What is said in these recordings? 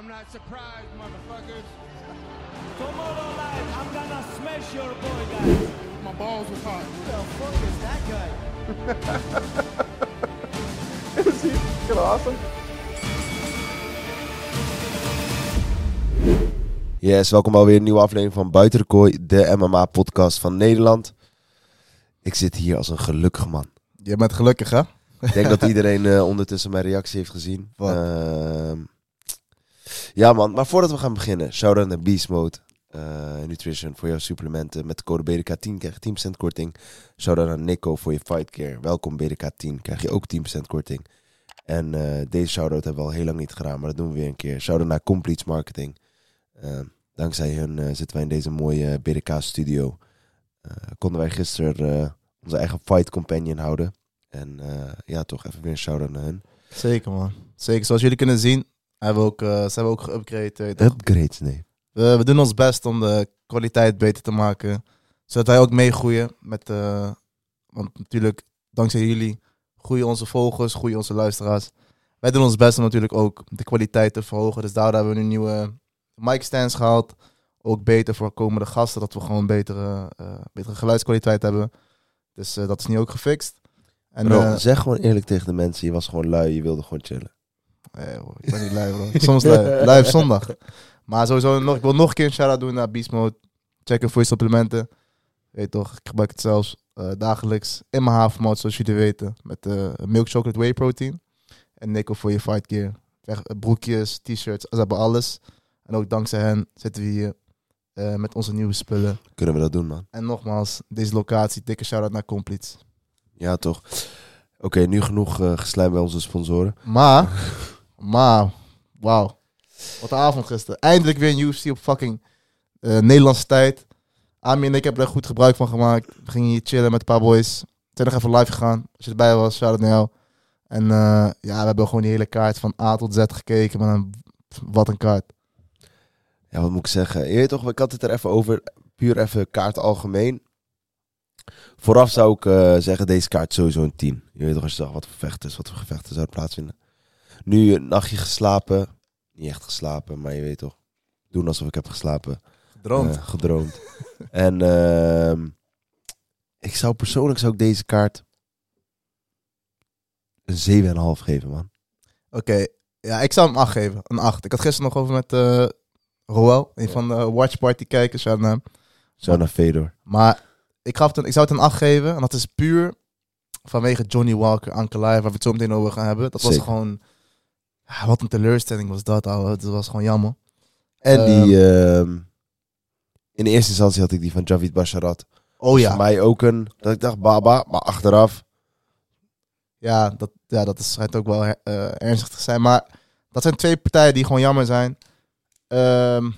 I'm not surprised, motherfuckers. Tomorrow night, I'm gonna smash your boy, guys. My balls was hot. Who the fuck is that guy? Is he fucking awesome? Yes, welkom bij weer een nieuwe aflevering van Buitenkooi, de MMA-podcast van Nederland. Ik zit hier als een gelukkig man. Je bent gelukkig, hè? Ik denk dat iedereen eh, ondertussen mijn reactie heeft gezien. Wat? Ehm, ja man, maar voordat we gaan beginnen, shout-out naar Beast Mode eh, Nutrition voor jouw supplementen. Met de code BDK10 krijg je 10% korting. Shout-out naar Nico voor je fight care. Welkom BDK10, krijg je ook 10% korting. En eh, deze shout-out hebben we al heel lang niet gedaan, maar dat doen we weer een keer. Shout-out naar Completes Marketing. Ehm, dankzij hun eh, zitten wij in deze mooie BDK-studio. konden wij gisteren eh, onze eigen fight companion houden. En eh, ja, toch even weer een shout-out naar hun. Zeker, man. Zeker. Zoals jullie kunnen zien, hebben we ook, eh, ze hebben ook geüpgrade. weet je toch? Upgrades, nee. We, we doen ons best om de kwaliteit beter te maken. Zodat wij ook meegroeien. Met, eh, want natuurlijk, dankzij jullie groeien onze volgers, groeien onze luisteraars. Wij doen ons best om natuurlijk ook de kwaliteit te verhogen. Dus daardoor hebben we nu nieuwe mic stands gehaald. Ook beter voor komende gasten, dat we gewoon betere, eh, betere geluidskwaliteit hebben. Dus dat is nu ook gefixt. En, Bro, zeg gewoon eerlijk tegen de mensen, je was gewoon lui, je wilde gewoon chillen. Nee, hoor, ik ben niet lui, bro. Soms. Lui op zondag. Maar sowieso, nog, ik wil nog een keer een shout-out doen naar Beast Mode. Checken voor je supplementen. Weet toch, ik gebruik het zelfs eh, dagelijks in mijn havermout, zoals jullie weten. Met eh, milk chocolate whey protein. En Nico voor je fight gear. Eh, broekjes, t-shirts, ze hebben alles. En ook dankzij hen zitten we hier met onze nieuwe spullen. Kunnen we dat doen, man? En nogmaals, deze locatie, dikke shout-out naar Completes. Ja, toch. Oké, nu genoeg eh geslijm bij onze sponsoren. Maar, maar, wauw. Wat een avond gisteren. Eindelijk weer een UFC op fucking eh, Nederlandse tijd. Ami en ik hebben er goed gebruik van gemaakt. We gingen hier chillen met een paar boys. We zijn nog even live gegaan. Als je erbij was, shout out naar jou. En eh, ja, we hebben gewoon die hele kaart van A tot Z gekeken. Maar een, wat een kaart. Ja, wat moet ik zeggen? Je weet toch, ik had het er even over. Puur even kaart algemeen. Vooraf zou ik eh, zeggen, deze kaart sowieso een 10. Je weet toch, als je zag wat voor vechten, wat voor gevechten zouden plaatsvinden. Nu een nachtje geslapen. Niet echt geslapen, maar je weet toch. Doen alsof ik heb geslapen. Gedroomd. Eh, gedroomd. en ehm, ik zou persoonlijk zou ik deze kaart een 7,5 geven, man. Oké, ja, ik zou hem 8 geven. Een 8. Ik had gisteren nog over met eh Roel, een van de Watch Party kijkers. shout out naar naar Fedor. Maar ik, gaf het een, ik zou het een 8 geven. En dat is puur vanwege Johnny Walker, Ankalaev, waar we het zo meteen over gaan hebben. Dat was Zeker. gewoon... Ja, wat een teleurstelling was dat, ouwe. Dat was gewoon jammer. En die... Ehm. ehm, in eerste instantie had ik die van Javid Basharat. Oh ja. Voor mij ook een... Dat ik dacht, baba. Maar achteraf... Ja, dat, ja, dat is, schijnt ook wel eh, ernstig te zijn. Maar dat zijn twee partijen die gewoon jammer zijn. Ehm,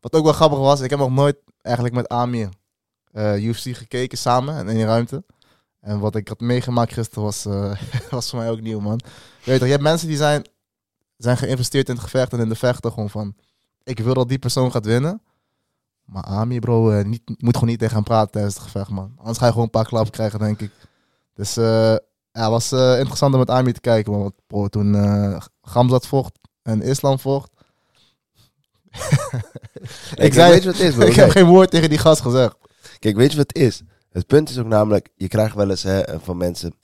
wat ook wel grappig was, ik heb nog nooit eigenlijk met Amir eh, UFC gekeken samen en in die ruimte. En wat ik had meegemaakt gisteren was, eh, was voor mij ook nieuw, man. Je weet toch, je hebt mensen die zijn, zijn geïnvesteerd in het gevecht en in de vechten. Gewoon van, ik wil dat die persoon gaat winnen. Maar Amir, bro, eh, niet, moet gewoon niet tegen hem praten tijdens het gevecht, man. Anders ga je gewoon een paar klappen krijgen, denk ik. Dus eh, ja, het was eh, interessant om met Amir te kijken. Man. Want bro, toen Gamzat vocht en Islam vocht. Ik zei- weet je wat het is, bro? ik heb geen woord tegen die gast gezegd. Kijk, weet je wat het is? Het punt is ook namelijk, je krijgt wel eens hè, van mensen,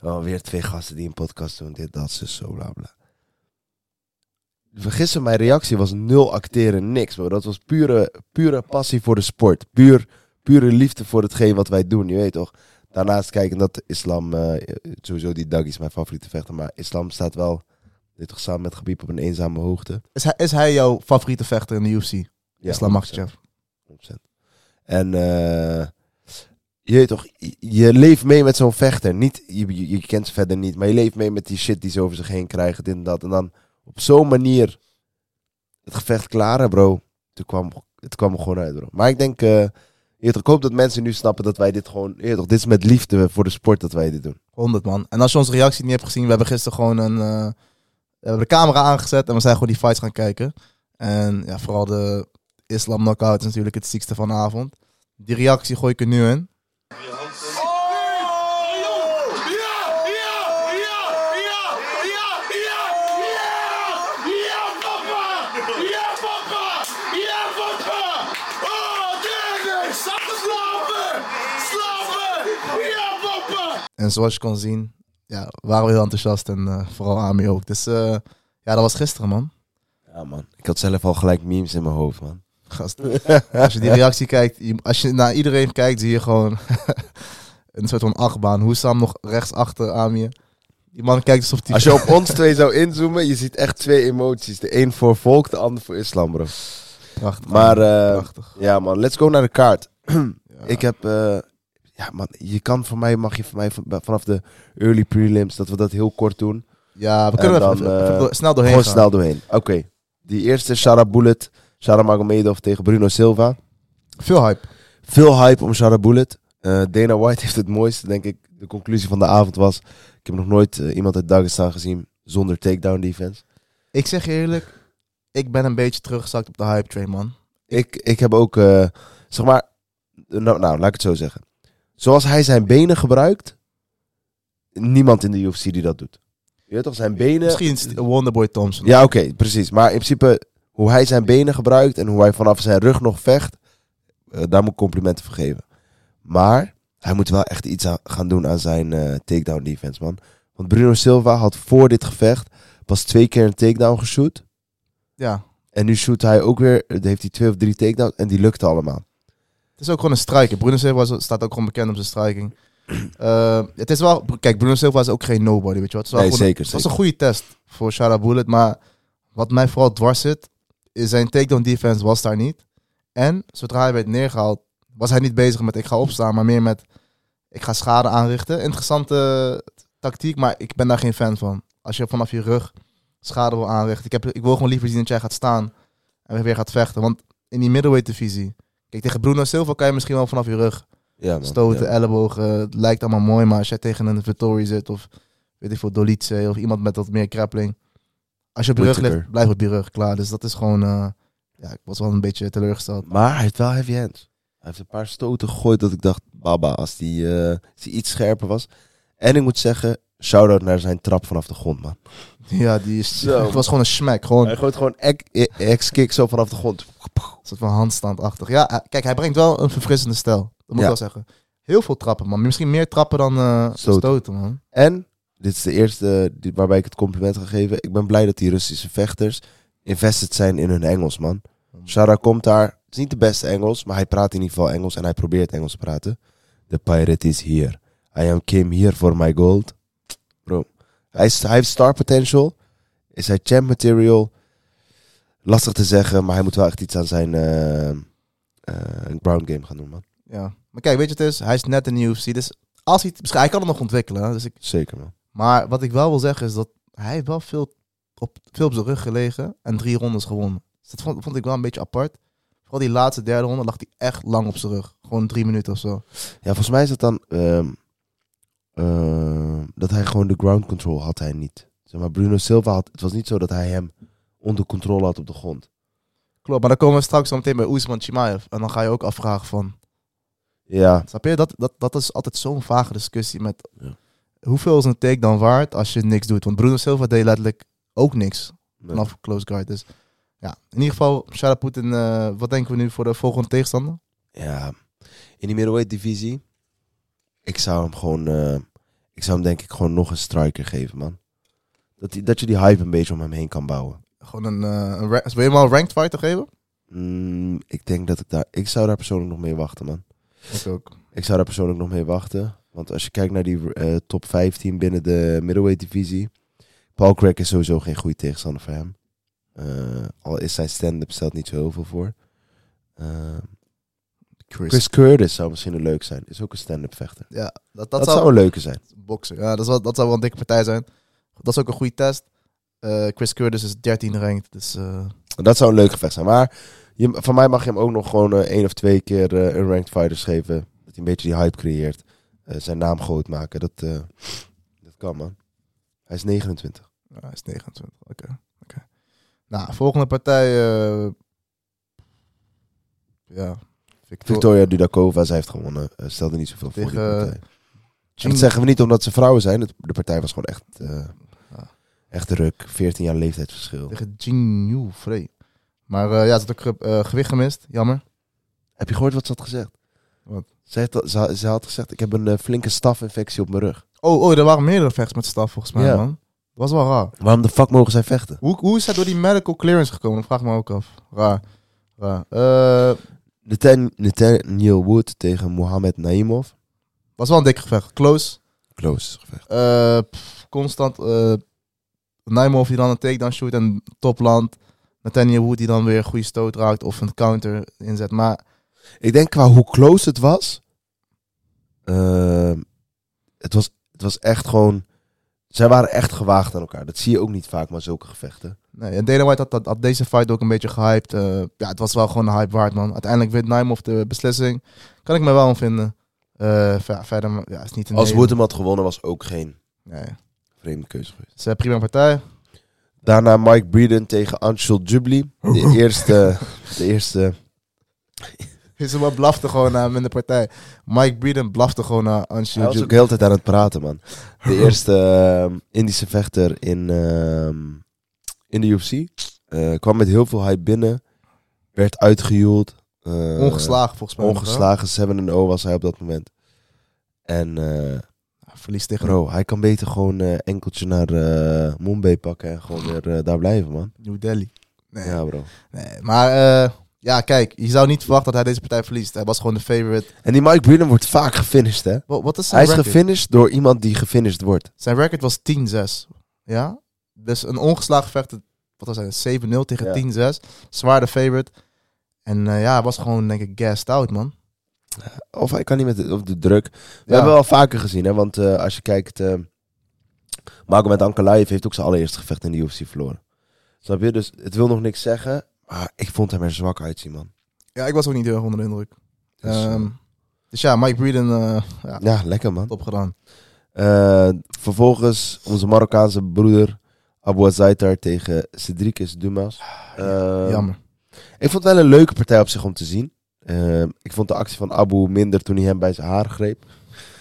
oh, weer twee gasten die een podcast doen, dit, dat, ze zo, bla, bla. Gisteren mijn reactie was nul acteren, niks, bro. Dat was pure, pure passie voor de sport. Puur, pure liefde voor hetgeen wat wij doen, je weet toch? Daarnaast kijken dat islam, eh, sowieso die Dag is mijn favoriete vechter, maar islam staat wel, dit toch samen met Gebied op een eenzame hoogte. Is hij, is hij jouw favoriete vechter in de UFC? Ja, Islam 100%. Makhachev. 100%. En eh, je weet toch, je- je leeft mee met zo'n vechter. Niet, je, je, je kent ze verder niet, maar je leeft mee met die shit die ze over zich heen krijgen, dit en dat. En dan op zo'n manier het gevecht klaren, bro. Toen kwam, het kwam er gewoon uit, bro. Maar ik denk, eh, toch, ik hoop dat mensen nu snappen dat wij dit gewoon, toch, dit is met liefde voor de sport dat wij dit doen. 100 man. En als je onze reactie niet hebt gezien, we hebben gisteren gewoon een. eh, we hebben de camera aangezet en we zijn gewoon die fights gaan kijken. En ja, vooral de Islam knockout is natuurlijk het ziekste van de avond. Die reactie gooi ik er nu in. En zoals je kon zien, ja, waren we heel enthousiast. En eh, vooral Ami ook. Dus eh, ja, dat was gisteren, man. Ja, man. Ik had zelf al gelijk memes in mijn hoofd, man. Gast. Als je die reactie kijkt, je- als je naar iedereen kijkt, zie je gewoon een soort van achtbaan. Hoe Sam nog rechts achter Ami. Die man kijkt alsof hij... Als je op ons twee zou inzoomen, je ziet echt twee emoties. De een voor volk, de ander voor islam, bro. Prachtig. Maar eh, Prachtig. ja, man. Let's go naar de kaart. Ja. Ik heb... eh, ja, man. Je kan voor mij, mag je voor mij van- vanaf de early prelims, dat we dat heel kort doen. Ja, we kunnen even, dan, even- even eh, snel doorheen Gewoon gaan. snel doorheen. Oké. Die eerste, Shara Bullet. Shara Magomedov tegen Bruno Silva. Veel hype. Veel hype om Shara Bullet. Eh, Dana White heeft het mooiste, denk ik. De conclusie van de avond was... Ik heb nog nooit eh, iemand uit Dagestan gezien zonder takedown defense. Ik zeg je eerlijk, ik ben een beetje teruggezakt op de hype train, man. Ik, ik heb ook, zeg maar... Nou, nou, laat ik het zo zeggen. Zoals hij zijn benen gebruikt... Niemand in de UFC die dat doet. Je weet toch, zijn benen... Misschien Wonderboy Thompson. Ja, oké, precies. Maar in principe, hoe hij zijn benen gebruikt en hoe hij vanaf zijn rug nog vecht, eh, daar moet ik complimenten voor geven. Maar hij moet wel echt iets aan- gaan doen aan zijn eh, takedown defense, man. Want Bruno Silva had voor dit gevecht pas twee keer een takedown geshoot. ja. En nu shoot hij ook weer, eh, heeft hij twee of drie takedowns en die lukte allemaal. Het is ook gewoon een striker. Bruno Silva staat ook gewoon bekend om zijn striking. Eh, het is wel... Kijk, Bruno Silva is ook geen nobody, weet je wat? Het is wel Nee, een- zeker, Het was een goede test voor Shara Bullet. Maar wat mij vooral dwars zit, is zijn takedown defense was daar niet. En zodra hij werd neergehaald, was hij niet bezig met ik ga opstaan, maar meer met ik ga schade aanrichten. Interessante tactiek, maar ik ben daar geen fan van. Als je vanaf je rug schade wil aanrichten. Ik, heb, ik wil gewoon liever zien dat jij gaat staan en weer gaat vechten. Want in die middleweight divisie, kijk tegen Bruno Silva kan je misschien wel vanaf je rug Ja, man. stoten, Ja. ellebogen. Het lijkt allemaal mooi, maar als jij tegen een Vittori zit of weet ik veel, Dolice of iemand met wat meer grappling. Als je op je rug ligt, blijf op je rug, klaar. Dus dat is gewoon, eh, ja, ik was wel een beetje teleurgesteld. Maar hij heeft wel heavy hands. Hij heeft een paar stoten gegooid dat ik dacht, baba, als die, eh, als die iets scherper was. En ik moet zeggen, shout-out naar zijn trap vanaf de grond, man. Ja, die is, Zo. het was gewoon een smack, gewoon Hij gooit gewoon ex- ex-kick zo vanaf de grond. een soort van handstandachtig. Ja, hij- kijk, hij brengt wel een verfrissende stijl. Dat moet Ja. ik wel zeggen. Heel veel trappen, man. Misschien meer trappen dan eh, Stoten. stoten. man. En, dit is de eerste waarbij ik het compliment ga geven. Ik ben blij dat die Russische vechters invested zijn in hun Engels, man. Shara komt daar. Het is niet de beste Engels, maar hij praat in ieder geval Engels en hij probeert Engels te praten. The pirate is here. I am came here for my gold. Hij, is, hij heeft star potential. Is hij champ material? Lastig te zeggen, maar hij moet wel echt iets aan zijn eh, ground game gaan doen, man. Ja. Maar kijk, weet je het is? Hij is net in de UFC, dus als hij, hij kan het nog ontwikkelen. Dus ik, Zeker, man. Maar wat ik wel wil zeggen is dat hij heeft wel veel op, veel op zijn rug gelegen en drie rondes gewonnen. Dus dat vond, vond ik wel een beetje apart. Vooral die laatste derde ronde lag hij echt lang op zijn rug. Gewoon drie minuten of zo. Ja, volgens mij is het dan ehm, ehm, dat hij gewoon de ground control had hij niet. Zeg maar, Bruno Silva had, het was niet zo dat hij hem onder controle had op de grond. Klopt, maar dan komen we straks zo meteen bij Oesman Chimaev. En dan ga je ook afvragen van... Ja, Snap je? Dat, dat, dat is altijd zo'n vage discussie met... Ja. Hoeveel is een take dan waard als je niks doet? Want Bruno Silva deed letterlijk ook niks nee. vanaf close guard. Dus ja, in ieder geval, shout-out Poetin. eh, wat denken we nu voor de volgende tegenstander? ja. In die middleweight divisie, ik zou hem gewoon, eh, ik zou hem denk ik gewoon nog een striker geven, man. Dat, die, dat je die hype een beetje om hem heen kan bouwen. Gewoon een... eh een wil je hem al ranked fighter geven? Mm, ik denk dat ik daar, ik zou daar persoonlijk nog mee wachten, man. Ik ook. Ik zou daar persoonlijk nog mee wachten. Want als je kijkt naar die eh, top 15 binnen de middleweight divisie. Paul Craig is sowieso geen goede tegenstander voor hem. Al is zijn stand-up stelt niet zo heel veel voor. Eh, Chris. Chris Curtis zou misschien een leuk zijn. Is ook een stand-up vechter. Ja, dat, dat, Dat, zou, zou een leuke zijn. boksen. Ja, dat, zou, dat zou wel een dikke partij zijn. Dat is ook een goede test. Eh, Chris Curtis is 13 ranked. Dus eh, Dat zou een leuk gevecht zijn. Maar je, van mij mag je hem ook nog gewoon eh, één of twee keer een ranked fighters geven. Dat hij een beetje die hype creëert. Zijn naam groot maken. Dat, dat kan man. Hij is 29. ja, hij is 29. Oké. oké. Nou, volgende partij. ja. Victor, Victoria Dudakova, zij heeft gewonnen. Eh, stelde niet zoveel voor die partij. En dat zeggen we niet omdat ze vrouwen zijn. De partij was gewoon echt, eh Ja. echt druk. 14 jaar leeftijdsverschil. Tegen Jing Yu Frey. Maar eh, ja, ze had ook ge- gewicht gemist. Jammer. Heb je gehoord wat ze had gezegd? Wat? Ze, heeft, al- ze, ze had gezegd, ik heb een flinke stafinfectie op mijn rug. Oh, oh, er waren meerdere vechts met staf volgens mij, Ja. man. Dat was wel raar. Waarom de fuck mogen zij vechten? Hoe, hoe is hij door die medical clearance gekomen? Dat vraag ik me ook af. Raar. Raar. Nathan- Nathaniel Wood tegen Mohamed Naimov. was wel een dikke gevecht. Close. Close gevecht. Eh, pff, constant. eh Nijmov die dan een takedown shoot en topland. Nathaniel Wood die dan weer een goede stoot raakt of een counter inzet. Maar Ik denk qua hoe close het was. ehm, het, was het was echt gewoon. Zij waren echt gewaagd aan elkaar. Dat zie je ook niet vaak, maar zulke gevechten. Nee, en Dana White had, had, had deze fight ook een beetje gehyped. Eh, ja, het was wel gewoon een hype waard, man. Uiteindelijk wint Nijmov de beslissing. Kan ik me wel om vinden. Ver- verder, ja, is niet een Als nee. Wood hem had gewonnen, was ook geen Nee. vreemde keuze geweest. Een prima partij. Daarna Mike Breeden tegen Anshul Jubli. De eerste. de eerste. Is maar blafte gewoon naar hem in de partij. Mike Breeden blafte gewoon naar Anshu. Hij was ook de hele tijd aan het praten, man. De eerste ehm, Indische vechter in, ehm, in de UFC. Eh, kwam met heel veel hype binnen. Werd uitgejoeld. Eh, Ongeslagen volgens mij. Ongeslagen 7-0 was hij op dat moment. En eh, Verlies tegen bro, hij kan beter gewoon enkeltje naar Mumbai pakken en gewoon weer daar blijven, man. New Delhi. Nee, Ja, bro. nee. maar ja, kijk, je zou niet verwachten dat hij deze partij verliest. Hij was gewoon de favorite. En die Mike Breeden wordt vaak gefinished, hè? Wat, wat is zijn Hij is gefinished door iemand die gefinished wordt. Zijn record was 10-6. Ja? Dus een ongeslagen vecht, wat was hij, 7-0 tegen Ja. 10-6. Zwaar de favorite. En eh, ja, hij was gewoon, denk ik, gassed out, man. Of hij kan niet met de, of de druk. We Ja. hebben wel vaker gezien, hè? Want eh, als je kijkt, uh, Magomed Ankalaev heeft ook zijn allereerste gevecht in de UFC verloren. Snap je? Dus het wil nog niks zeggen. Maar ik vond hem er zwak uitzien, man. Ja, ik was ook niet heel erg onder de indruk. Dus, Ehm, dus ja, Mike Breeden, eh ja, ja, lekker, man. top gedaan. Eh, vervolgens onze Marokkaanse broeder Abu Azaitar tegen Cedricus Dumas. Eh, Jammer. Ik vond het wel een leuke partij op zich om te zien. Eh, ik vond de actie van Abu minder toen hij hem bij zijn haar greep.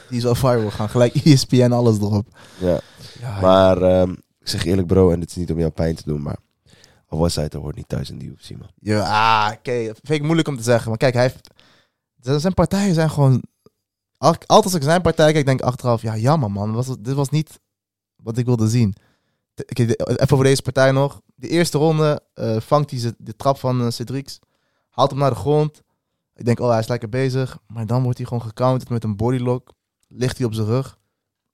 Die is wel viral gaan. Gelijk ESPN, alles erop. Ja. Ja, Maar ehm, ik zeg eerlijk, bro, en dit is niet om jou pijn te doen, maar Abu Azaitar hoort niet thuis in de UFC, man. Ja, ah, oké. Vind ik moeilijk om te zeggen. Maar kijk, hij heeft... zijn- partijen zijn gewoon... Al- Altijd als ik zijn partij kijk, denk ik achteraf... Ja, jammer man. Was, dit was niet wat ik wilde zien. De- Even over deze partij nog. De eerste ronde eh, vangt hij de trap van uh, Cedrics. Haalt hem naar de grond. Ik denk, oh, hij is lekker bezig. Maar dan wordt hij gewoon gecounterd met een bodylock. Ligt hij op zijn rug.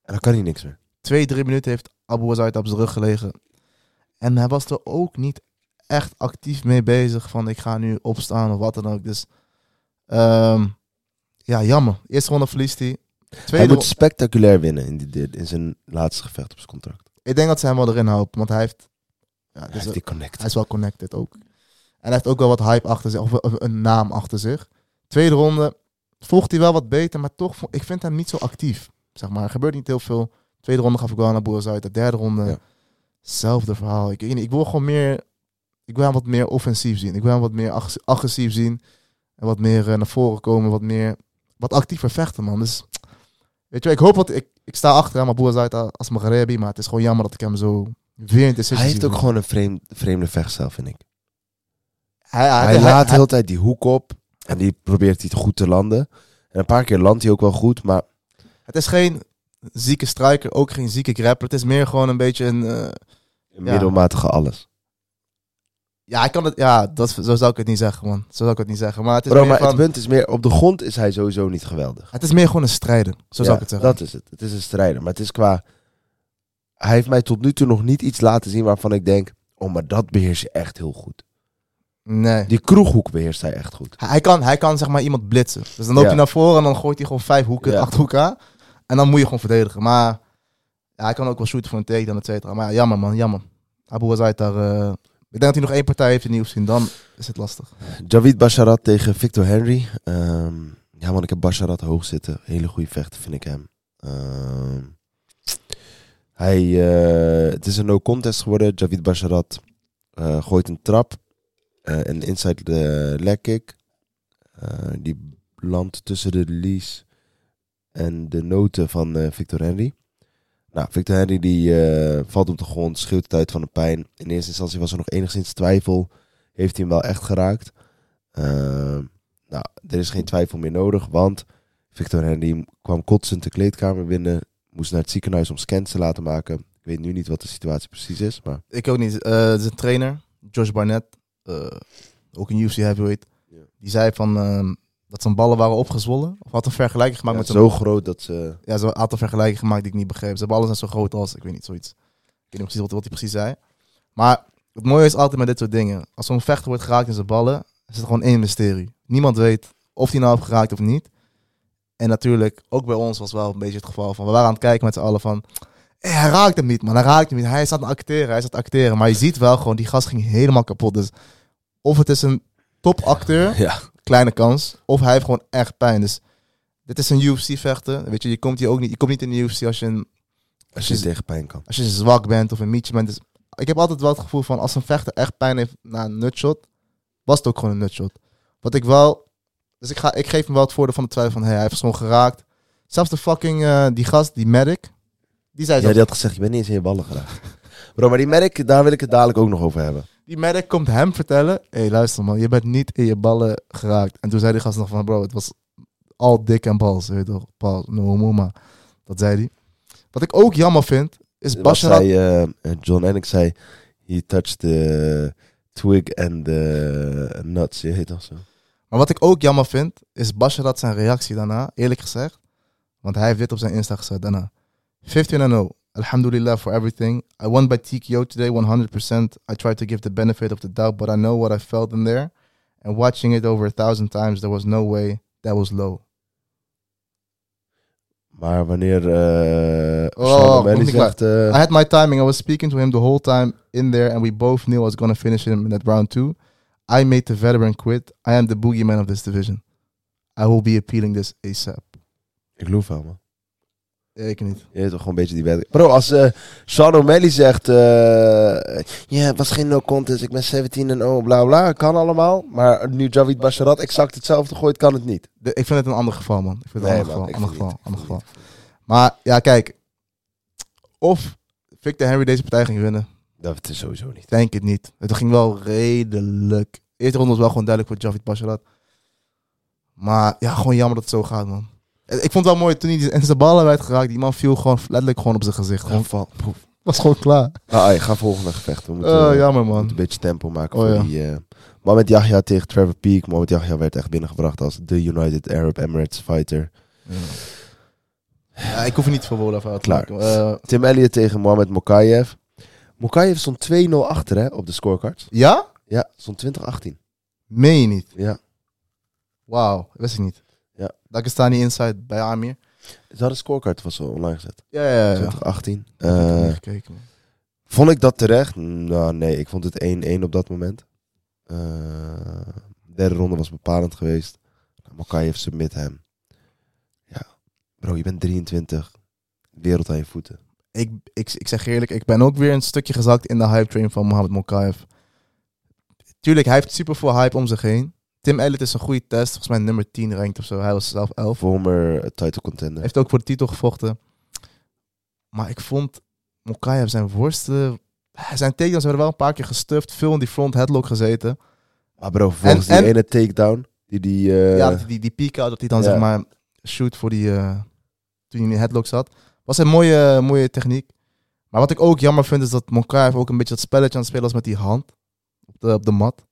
En dan kan hij niks meer. Twee, drie minuten heeft Abu Azait op zijn rug gelegen. En hij was er ook niet echt actief mee bezig van ik ga nu opstaan of wat dan ook. Dus ehm, ja, jammer. Eerste ronde verliest hij. Hij moet spectaculair winnen in, die, in zijn laatste gevecht op zijn contract. Ik denk dat ze hem wel erin houden, want hij heeft, ja, Hij dus heeft die connect. hij is wel connected ook. En hij heeft ook wel wat hype achter zich, of een naam achter zich. Tweede ronde volgt hij wel wat beter, maar toch, ik vind hem niet zo actief. Zeg maar, er gebeurt niet heel veel. Tweede ronde gaf ik wel naar Boers uit. De derde ronde, Ja. hetzelfde verhaal. Ik, ik wil gewoon meer, ik wil hem wat meer offensief zien. Ik wil hem wat meer ag- agressief zien. En wat meer eh, naar voren komen, wat meer, wat actiever vechten, man. Dus, weet je ik hoop dat, ik, ik sta achter hem, Boers uit als Maghrebi, maar het is gewoon jammer dat ik hem zo weer in de Hij heeft ook gewoon een vreemd, vreemde vechtstijl, vind ik. Hij, hij, Hij, hij- laat de hele tijd die hoek op. En die probeert hij goed te landen. En een paar keer landt hij ook wel goed. Maar Het is geen zieke striker, ook geen zieke grappler. Het is meer gewoon een beetje een... eh, een Ja. middelmatige alles. Ja, ik kan het... Ja, dat, zo zou ik het niet zeggen, man. Zo zou ik het niet zeggen. Maar het is, Bro, meer, maar van, het punt is meer... Op de grond is hij sowieso niet geweldig. het is meer gewoon een strijder. Zo zou ik het zeggen. Dat is het. Het is een strijder. Maar het is qua... Hij heeft mij tot nu toe nog niet iets laten zien waarvan ik denk... Oh, maar dat beheers je echt heel goed. Nee. Die kroeghoek beheerst hij echt goed. Hij, hij kan, hij kan zeg maar iemand blitsen. Dus dan loop Ja. je naar voren en dan gooit hij gewoon vijf hoeken Ja. achter elkaar. En dan moet je gewoon verdedigen. Maar ja, hij kan ook wel shooten voor een takedown, et cetera. Maar ja, jammer, man. Jammer. Abu Azait daar... eh, ik denk dat hij nog één partij heeft in nieuws zien. Dan is het lastig. Javid Basharat tegen Victor Henry. Ehm, ja man, ik heb Basharat hoog zitten. Hele goede vechter vind ik hem. Ehm, hij, eh, het is een no contest geworden. Javid Basharat eh, gooit een trap. eh, een inside de leg kick. Die landt tussen de lees en de noten van Victor Henry. Nou, Victor Henry die eh, valt op de grond, schreeuwt het uit van de pijn. In eerste instantie was er nog enigszins twijfel. Heeft hij hem wel echt geraakt? Ehm, nou, er is geen twijfel meer nodig, want Victor Henry kwam kotsend de kleedkamer binnen. Moest naar het ziekenhuis om scans te laten maken. Ik weet nu niet wat de situatie precies is, maar Ik ook niet. Eh het is een trainer, Josh Barnett, eh, ook een UFC heavyweight. Ja. Die zei van ehm, dat zijn ballen waren opgezwollen. Of had een vergelijking gemaakt ja, met zijn zo groot dat ze... Ja, ze had een vergelijking gemaakt die ik niet begreep. Zijn ballen zijn zo groot als, ik weet niet, zoiets. Ik weet niet precies wat, wat hij precies zei. Maar het mooie is altijd met dit soort dingen. Als zo'n vechter wordt geraakt in zijn ballen, is het gewoon één mysterie. Niemand weet of hij nou heeft geraakt of niet. En natuurlijk, ook bij ons was wel een beetje het geval van... We waren aan het kijken met z'n allen van... "Hé, hij raakt hem niet, man. Hij raakt hem niet. Hij zat aan het acteren. Hij het acteren. Maar je ziet wel gewoon, die gast ging helemaal kapot. Dus of het is een topacteur Ja, kleine kans. Of hij heeft gewoon echt pijn. Dus dit is een UFC-vechter. Weet je, je komt hier ook niet. Je komt niet in de UFC als je, een, als je tegen pijn kan. als je zwak bent of een mietje bent. Dus ik heb altijd wel het gevoel van als een vechter echt pijn heeft na een nutshot, was het ook gewoon een nutshot. Wat ik wel. Dus ik, ga, ik geef hem wel het voordeel van de twijfel van hey, hij heeft gewoon geraakt. Zelfs de fucking eh, die gast, die medic, die zei Ja, die had gezegd, je bent niet eens in je ballen geraakt. Bro, maar die merk, daar wil ik het dadelijk ook nog over hebben. Die medic komt hem vertellen: hé, hey, luister man, je bent niet in je ballen geraakt. En toen zei die gast nog van: bro, het was al dik en bals. Weet je toch? Paul, no homo, maar dat zei hij. Wat ik ook jammer vind, is Basharat. zei eh, John Ennick zei, he touched the twig and the nuts. Je heet dat zo. Maar wat ik ook jammer vind, is Basharat zijn reactie daarna, eerlijk gezegd. Want hij heeft dit op zijn Insta gezet daarna. 15-0. Alhamdulillah for everything. I won by TKO today 100%. I tried to give the benefit of the doubt, but I know what I felt in there. And watching it over a thousand times, there was no way that was low. Maar wanneer uh, Oh, Sean nog O'Malley niet klaar. zegt... eh, I had my timing. I was speaking to him the whole time in there, and we both knew I was going to finish him in that round two. I made the veteran quit. I am the boogeyman of this division. I will be appealing this ASAP. ik geloof wel, man. Ik niet. Je weet toch gewoon een beetje die wedstrijd. Bro, als eh Sean O'Malley zegt... eh, Ja, het was geen no contest. Ik ben 17 en oh, bla bla. Kan allemaal. Maar nu Javid Basharat exact hetzelfde gooit, kan het niet. De- ik vind het een ander geval, man. Ik vind het een ander man, geval. Ander geval, ander geval. Maar ja, kijk. Of Victor Henry deze partij ging winnen. Dat is sowieso niet. Denk het niet. Het ging wel redelijk. De eerste ronde was wel gewoon duidelijk voor Javid Basharat. Maar ja, gewoon jammer dat het zo gaat, man. Eh, Ik vond het wel mooi toen hij in zijn ballen werd geraakt. Die man viel gewoon letterlijk gewoon op zijn gezicht. Gewoon val. Was gewoon klaar. Ah, ah, ga volgende gevecht. We moeten, Oh, we jammer, moeten man. een beetje tempo maken Oh, voor ja. die... eh Mohamed Yahya tegen Trevor Peak. Mohamed Yahya werd echt binnengebracht als de United Arab Emirates fighter. Ja, ik hoef er niet voor woorden uit te Klaar. maken. Eh, Tim Elliott tegen Mohamed Mokayev. Mokayev stond 2-0 achter hè, op de scorecards. ja? Ja, stond 2018. Meen je niet? Ja. Wauw, wist ik niet. Ja. Dagestani Inside bij Amir. Ze hadden scorecard was al online gezet. Ja, ja, ja. 2018. Ik heb er Eh, gekeken, man. vond ik dat terecht? Nou, nee. Ik vond het 1-1 op dat moment. De derde ronde was bepalend geweest. Mokayev submit hem. Ja. Bro, je bent 23. Wereld aan je voeten. ik, ik, ik zeg eerlijk, ik ben ook weer een stukje gezakt in de hype train van Mohamed Mokaev. Tuurlijk, hij heeft super veel hype om zich heen. Tim Elliott is een goede test. Volgens mij nummer 10 ranked of zo. Hij was zelf 11. Former eh, title contender. heeft ook voor de titel gevochten. Maar ik vond Mokaev zijn worsten... Zijn takedowns werden wel een paar keer gestuft. Veel in die front headlock gezeten. Maar bro, volgens En- die en- ene takedown. Die die... eh, ja, die, die peak out, dat hij dan ja. zeg maar shoot voor die... eh, toen hij in die headlock zat. Was een mooie, mooie techniek. Maar wat ik ook jammer vind, is dat Mokaev ook een beetje dat spelletje aan het spelen was met die hand. Op de, op de mat.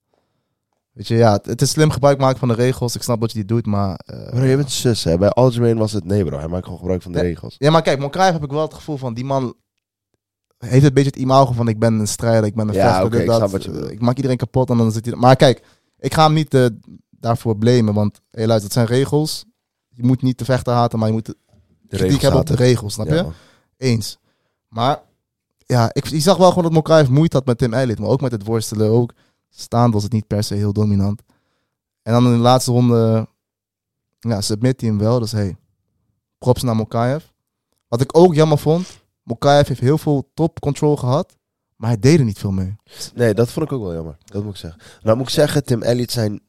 Weet je, ja, het, is slim gebruik maken van de regels. Ik snap wat je die doet, maar... eh, Bro, je bent zus, hè. Bij Aljamain was het nee, bro. Hij maakt gewoon gebruik van de Ja. regels. Ja, maar kijk, Mokaev heb ik wel het gevoel van... Die man heeft een beetje het imago van... Ik ben een strijder, ik ben een Ja, vechter. ik dat. snap wat je ik maak iedereen kapot en dan zit hij... Maar kijk, ik ga hem niet eh, daarvoor blamen. Want, hé luister, het zijn regels. Je moet niet de vechter haten, maar je moet De kritiek hebben op de regels, snap je? Man. Eens. Maar ja, ik, zag wel gewoon dat Mokaev moeite had met Tim Elliott. Maar ook met het worstelen. Ook staand was het niet per se heel dominant. En dan in de laatste ronde ja, submit hij hem wel. Dus hey, props naar Mokaev. Wat ik ook jammer vond. Mokaev heeft heel veel top control gehad. Maar hij deed er niet veel mee. Nee, dat vond ik ook wel jammer. Dat moet ik zeggen. Nou moet ik zeggen, Tim Elliott zijn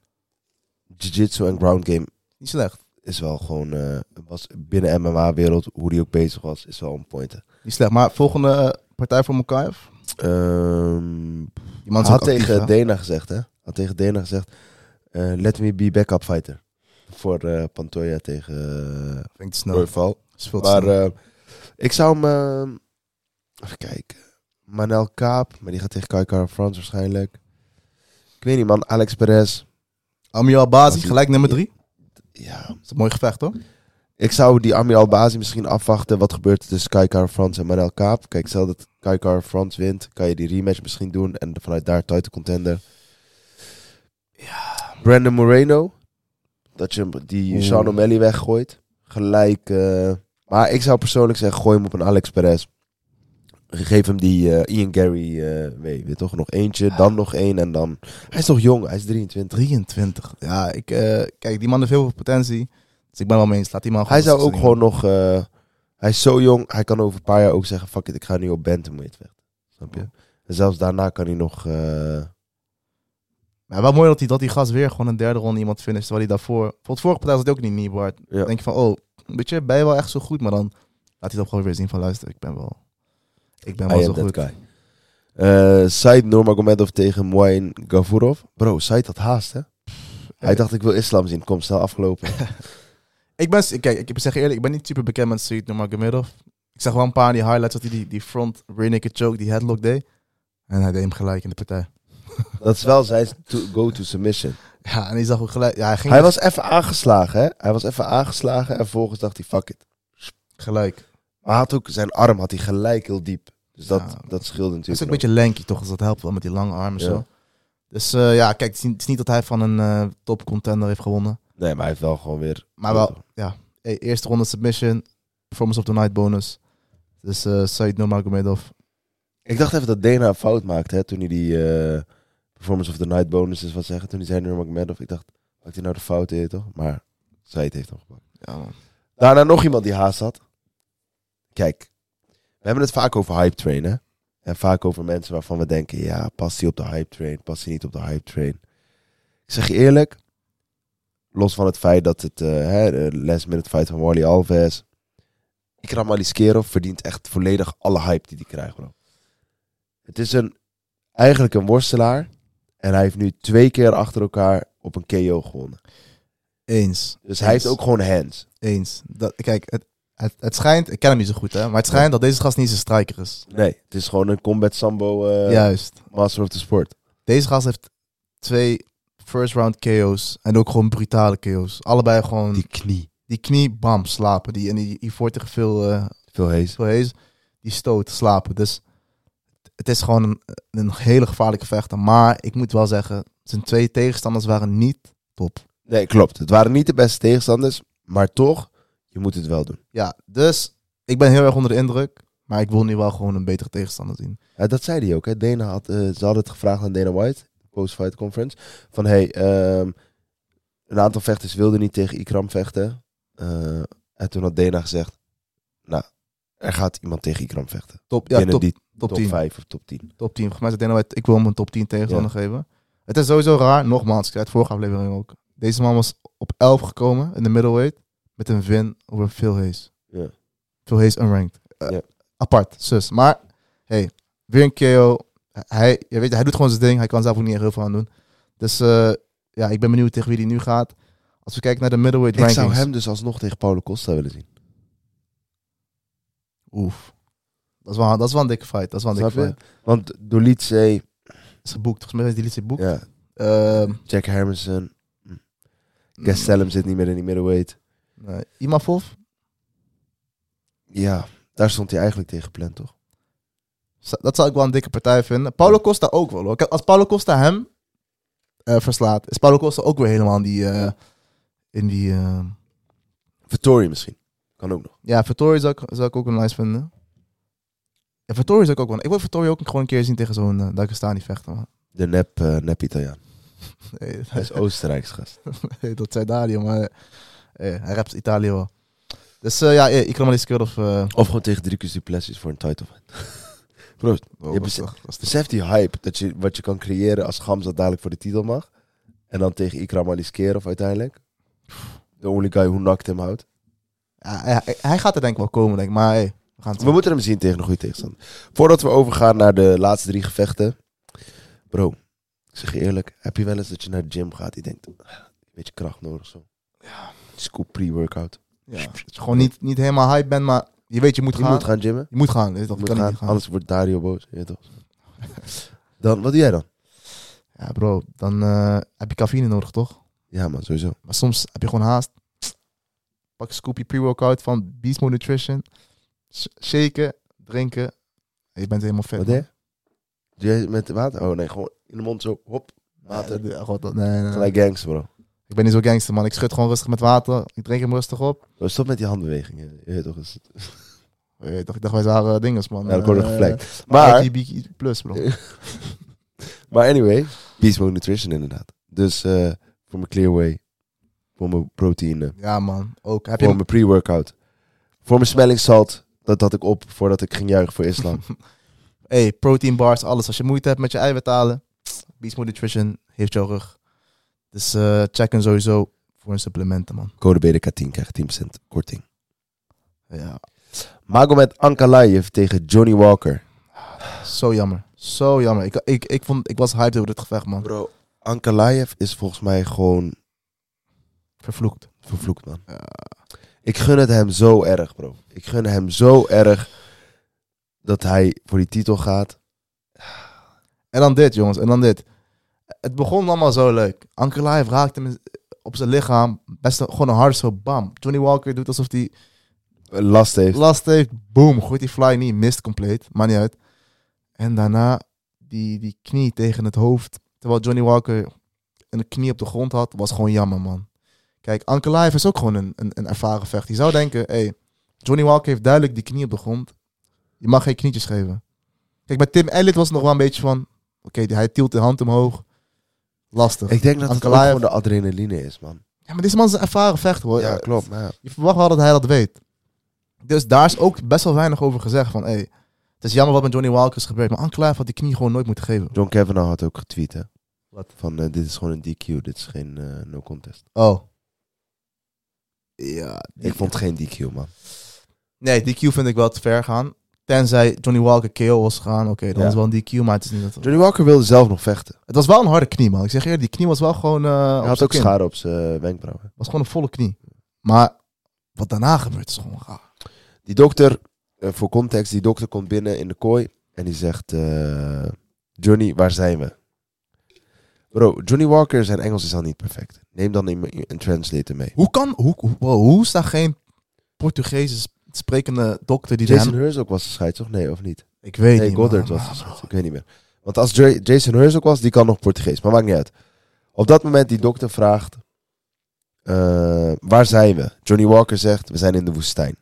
jiu-jitsu en ground game Niet slecht. is wel gewoon... eh, was binnen MMA-wereld, hoe die ook bezig was, is wel on point. hè. Niet slecht. Maar volgende eh, partij voor Mokaev. Ehm, Die man is had actief, tegen hè? Dana gezegd, hè? Had tegen Dana gezegd, eh, let me be backup fighter. Voor eh Pantoja tegen uh, snel. Maar Ik zou hem... eh, even kijken. Manel Kaap, maar die gaat tegen Kai Kara France waarschijnlijk. Ik weet niet, man. Alex Perez. Amir Albazi, gelijk nummer drie. Ja. Dat is een mooi gevecht, hoor. Ik zou die Amir Albazi misschien afwachten. Wat gebeurt er tussen Kai Kara France en Manel Kaap? Kijk, stel dat Kai Kara France wint, kan je die rematch misschien doen. En vanuit daar title contender. Ja. Brandon Moreno. Dat je hem- die. Sean O'Malley weggooit. Gelijk. eh, maar ik zou persoonlijk zeggen, gooi hem op een Alex Perez. Geef hem die eh, Ian Gary eh mee. Weet toch nog eentje, dan nog één en dan... Hij is toch jong, hij is 23. 23. Ja, ik, eh, kijk, die man heeft heel veel potentie. Dus ik ben wel mee eens. Laat die man Hij zou ook gewoon nog... eh, hij is zo jong, hij kan over een paar jaar ook zeggen... Fuck it, ik ga nu op bantamweight vechten. Snap je? En zelfs daarna kan hij nog... eh, Maar wel mooi dat die, dat die gast weer gewoon een derde ronde iemand finisht. Terwijl hij daarvoor... Voor het vorige partij was het ook niet Niebart. Ja. Dan denk je van, oh, weet je, ben je wel echt zo goed. Maar dan laat hij dat gewoon weer zien van, luister, ik ben wel... Ik ben wel I zo goed. guy. Eh Said Nurmagomedov tegen Moain Gavurov. Bro, Said had haast, hè? Hij dacht, ik wil islam zien. Kom, snel afgelopen. Ik ben, kijk, ik zeg eerlijk, ik ben niet super bekend met Said Nurmagomedov. Ik zag wel een paar die highlights dat hij die, die front rear naked choke, die headlock deed. En hij deed hem gelijk in de partij. Dat is wel zijn to- go-to submission. Ja, en hij zag ook gelijk, ja, hij ging Hij was even aangeslagen, hè? Hij was even aangeslagen en vervolgens dacht hij, fuck it. gelijk. Maar hij had ook zijn arm had hij gelijk heel diep. Dus dat, Ja. dat scheelde Hij is natuurlijk. ook een beetje lanky toch, dus dat helpt wel met die lange armen en Ja. zo. Dus eh, ja, kijk, het is, niet, het is niet dat hij van een eh, top contender heeft gewonnen. Nee, maar hij heeft wel gewoon weer... Maar wel, ja. Hey, eerste ronde submission, performance of the night bonus. Dus eh Said Nurmagomedov. Ik dacht even dat Dana een fout maakte, hè, toen hij die eh, Performance of the Night bonus is wat zeggen. Toen hij zei Nurmagomedov. Ik dacht, maakt hij nou de fout in, toch? Maar zij het heeft hem gepakt. Ja, man. Daarna nog iemand die haast had. Kijk, we hebben het vaak over hype train, hè? En vaak over mensen waarvan we denken, ja, past hij op de hype train? Past hij niet op de hype train? Ik zeg je eerlijk, los van het feit dat het uh, hè, de last minute fight van Wally Alves, Ikram Aliskerov verdient echt volledig alle hype die hij krijgt, bro. Het is een, eigenlijk een worstelaar en hij heeft nu twee keer achter elkaar op een KO gewonnen. Eens. Dus hij heeft ook gewoon hands. Eens. Dat, kijk, het, het, het schijnt, ik ken hem niet zo goed hè, maar het schijnt dat deze gast niet zijn striker is. Nee, het is gewoon een combat sambo eh, Juist. master of the sport. Deze gast heeft twee first round KO's en ook gewoon brutale KO's. Allebei gewoon die, Die knie. knie, bam, slapen. Die, en die, die voor tegen veel, eh Veel hees. veel hees, die stoot, slapen. Dus het is gewoon een, een hele gevaarlijke vechter. Maar ik moet wel zeggen, zijn twee tegenstanders waren niet top. Nee, klopt. Het waren niet de beste tegenstanders, maar toch, je moet het wel doen. Ja, dus ik ben heel erg onder de indruk. Maar ik wil nu wel gewoon een betere tegenstander zien. Ja, dat zei hij ook. Hè. Dana had, eh, ze hadden het gevraagd aan Dana White, post-fight conference, van hey, ehm, een aantal vechters wilden niet tegen Ikram vechten. Eh, en toen had Dana gezegd, nou, er gaat iemand tegen Ikram vechten. Top, ja, Binnen top, die top top 10. 5 of top 10. Top 10. Volgens mij zei Dana White, ik wil hem een top 10 tegenstander geven. Het is sowieso raar. Nogmaals, ik zei het vorige aflevering ook. Deze man was op 11 gekomen in de middleweight. Met een win over Phil Hayes. Ja. Phil Hayes unranked. Eh, Ja. Apart, zus. Maar, hey, weer een KO. Hij, je weet, hij doet gewoon zijn ding. Hij kan zelf ook niet echt heel veel aan doen. Dus eh, ja, ik ben benieuwd tegen wie die nu gaat. Als we kijken naar de middleweight Ik rankings. zou hem dus alsnog tegen Paulo Costa willen zien. Oef. Dat is, wel, dat is wel een dikke fight. Dat is wel een dikke fight. Want Dolice, Is geboekt. Volgens mij is geboekt. ja, Ehm, Jack Hermanson, mm, Gastelum zit niet meer in die middleweight. nee. Imavov? Ja, daar stond hij eigenlijk tegen gepland, toch? Dat zou ik wel een dikke partij vinden. Paulo Costa ook wel hoor. Kijk, Als Paulo Costa hem eh, verslaat, is Paulo Costa ook weer helemaal in die. Ja. in die Vittori misschien. Kan ook nog. ja, Vittori zou ik, zou ik ook wel nice vinden. Ja, Vittori zou ik ook wel. Ik wil Vittori ook gewoon een keer zien tegen zo'n uh, Dagestani vechter. Man. De nep, nep Italiaan. Nee, Hij is Oostenrijks gast. nee, dat zei Dario, maar hij rapt Italië wel. Dus ja, ik kan maar eens of. Of gewoon tegen Dricus Duplessis voor een title fight. Bro, oh, je toch- beseft die hype dat je, wat je kan creëren als Gamza dadelijk voor de titel mag. En dan tegen Ikram Aliskerov uiteindelijk. The only guy who knocked him out. Ja, hij, hij gaat er denk ik wel komen, denk ik. Maar hey, we gaan het We moeten hem zien tegen een goede tegenstander. Voordat we overgaan naar de laatste drie gevechten. Bro, ik zeg je eerlijk. Heb je wel eens dat je naar de gym gaat? Die denkt, "Ah, een beetje kracht nodig zo. Ja. Scoop pre-workout. Ja, gewoon niet, niet helemaal hype bent, maar je weet je moet Je gaan. moet gaan gymmen. Je moet gaan. weet je toch, Je je moet kan gaan, niet gaan. anders wordt Dario boos. Je weet toch? dan, wat doe jij dan? Ja, bro, dan eh, heb je cafeïne nodig, toch? Ja man, sowieso. Maar soms heb je gewoon haast. Pak een scoopje pre-workout van Beast Mode Nutrition. Sh- shaken, drinken. En je bent helemaal vet. Wat je? Doe jij met water? Oh nee, gewoon in de mond zo, hop, water. Ja, god, dat- nee, nee, nee. Gelijk gangster bro. Ik ben niet zo gangster, man. Ik schud gewoon rustig met water. Ik drink hem rustig op. Stop met die handbewegingen. Je weet toch eens. Je weet toch, ik dacht, wij waren dinges, man. Ja, dat wordt Eh, geflekt. Maar, plus, bro. maar anyway, Beast Mode Nutrition inderdaad. Dus eh, voor mijn Clearway, voor mijn proteïne, Ja, man. Ook. Heb je voor mijn pre-workout, voor mijn smelling salt. Dat had ik op voordat ik ging juichen voor islam. Hey, protein bars, alles. Als je moeite hebt met je eiwit halen, Beast Mode Nutrition heeft jouw rug. Dus eh, check hem sowieso voor een supplementen, man. Code BDK10 krijgt 10% korting. Ja, Magomed Ankalaev tegen Johnny Walker. zo jammer. Zo jammer. Ik, ik, ik, vond, ik was hyped over dit gevecht, man. Bro, Ankalaev is volgens mij gewoon Vervloekt. vervloekt, man. Ik gun het hem zo erg, bro. Ik gun hem zo erg dat hij voor die titel gaat. En dan dit, jongens. En dan dit. Het begon allemaal zo leuk. Ankalaev raakte hem op zijn lichaam. Best een- gewoon een hard zo bam. Johnny Walker doet alsof hij Last heeft. last heeft. Boom. Gooit die fly niet. Mist compleet. Maakt niet uit. En daarna die, die knie tegen het hoofd. Terwijl Johnny Walker een knie op de grond had. Was gewoon jammer, man. Kijk, Ankalaev is ook gewoon een, een, een ervaren vechter. Je zou denken, hey, Johnny Walker heeft duidelijk die knie op de grond. Je mag geen knietjes geven. Kijk, bij Tim Elliott was het nog wel een beetje van... Oké, hij tilt de hand omhoog. Lastig. Ik denk dat het ook Ankalaev- gewoon de adrenaline is, man. Ja, maar deze man is een ervaren vechter, hoor. Ja, klopt. Maar ja. Je verwacht wel dat hij dat weet. Dus daar is ook best wel weinig over gezegd. Van, hey, het is jammer wat met Johnny Walker is gebeurd. Maar Ankalaev had die knie gewoon nooit moeten geven. John Kavanaugh had ook getweet, hè. Wat? Van, eh, dit is gewoon een DQ. Dit is geen eh, no contest. Oh. Ja. Ik vond het geen DQ, man. Nee, die Q vind ik wel te ver gaan. Tenzij Johnny Walker KO was gegaan. Oké, dan Ja. is wel een DQ, maar het is niet dat... Johnny Walker wilde zelf nog vechten. Het was wel een harde knie, man. Ik zeg eerlijk, die knie was wel gewoon... eh, Hij had ook kin. schade op zijn eh, wenkbrauw. hè. was gewoon een volle knie. Maar wat daarna gebeurt is gewoon raar. Die dokter, eh, voor context, die dokter komt binnen in de kooi en die zegt: Johnny, waar zijn we? Bro, Johnny Walker, zijn Engels is al niet perfect. Neem dan een, een translator mee. Hoe kan... Hoe, hoe, wow, hoe is daar geen Portugese sp- sprekende dokter die Jason hem... Herzog was de toch? Nee, of niet? Ik weet Nee, niet, Goddard man. was de. Ik weet niet meer. Want als J- Jason Herzog was, die kan nog Portugees. Maar maakt niet uit. Op dat moment die dokter vraagt: eh, Waar zijn we? Johnny Walker zegt: We zijn in de woestijn.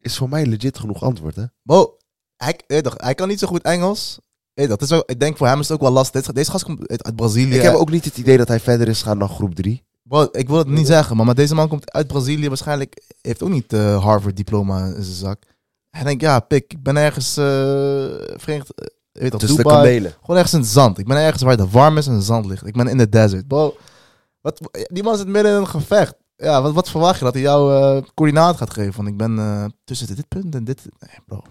Is voor mij legit genoeg antwoord, hè? Bo, hij, eh, toch, hij kan niet zo goed Engels. Eh, dat is ook, ik denk voor hem is het ook wel lastig. Deze, deze gast komt uit, uit Brazilië. Ik heb ook niet het idee dat hij verder is gaan dan groep 3. Bro, ik wil het niet zeggen, maar, maar deze man komt uit Brazilië. Waarschijnlijk heeft ook niet eh Harvard-diploma in zijn zak. Hij denkt, ja, pik, ik ben ergens uh, Verenigd... eh, weet Tussen de Dubai. kamelen. Gewoon ergens in het zand. Ik ben ergens waar het warm is en het zand ligt. Ik ben in de desert. Bro, wat, die man zit midden in een gevecht. Ja, wat, wat verwacht je? Dat hij jou eh coördinaat gaat geven? Van ik ben tussen dit punt en dit... Nee, bro.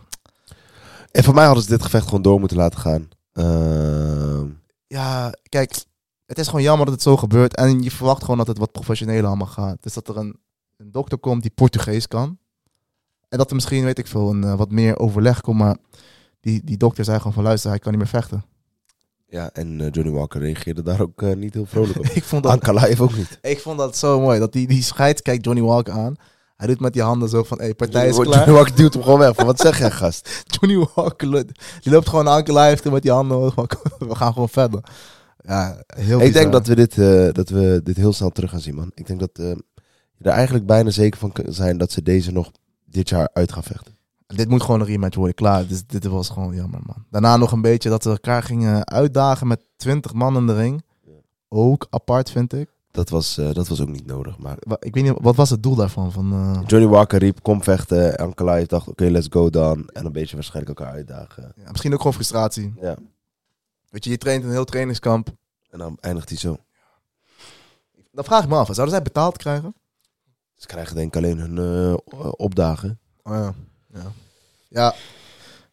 En voor mij hadden ze dit gevecht gewoon door moeten laten gaan. Ehm, Ja, kijk, het is gewoon jammer dat het zo gebeurt. En je verwacht gewoon dat het wat professioneler allemaal gaat. Dus dat er een, een dokter komt die Portugees kan. En dat er misschien, weet ik veel, een, eh, wat meer overleg komt. Maar die, die dokter zei gewoon van luister, hij kan niet meer vechten. ja, en eh, Johnny Walker reageerde daar ook eh, niet heel vrolijk op. ik, vond dat, Ankalaev ook niet. ik vond dat zo mooi. Dat die, die scheids kijkt Johnny Walker aan. Hij doet met die handen zo van, hé, hey, partij is Johnny, klaar. Johnny Walker duwt hem gewoon weg. Van, wat zeg jij, gast? Johnny Walker, die loopt gewoon aan live met die handen. We gaan gewoon verder. Ja, heel Ik bizar. denk dat we, dit, eh, dat we dit heel snel terug gaan zien, man. Ik denk dat je er eigenlijk bijna zeker van kan zijn dat ze deze nog dit jaar uit gaan vechten. Dit moet gewoon een rematch worden, klaar. Dus dit was gewoon jammer, man. Daarna nog een beetje dat ze elkaar gingen uitdagen met 20 man in de ring. Ook apart, vind ik. Dat was, eh, dat was ook niet nodig. Maar Ik weet niet, wat was het doel daarvan? Van, Johnny Walker riep, kom vechten. Ankalaev dacht, oké, let's go dan. En een beetje waarschijnlijk elkaar uitdagen. ja, misschien ook gewoon frustratie. Ja. Weet je, je traint een heel trainingskamp. En dan eindigt hij zo. Dan vraag ik me af, zouden zij betaald krijgen? Ze krijgen denk ik alleen hun eh, opdagen. Oh, ja. ja. Ja,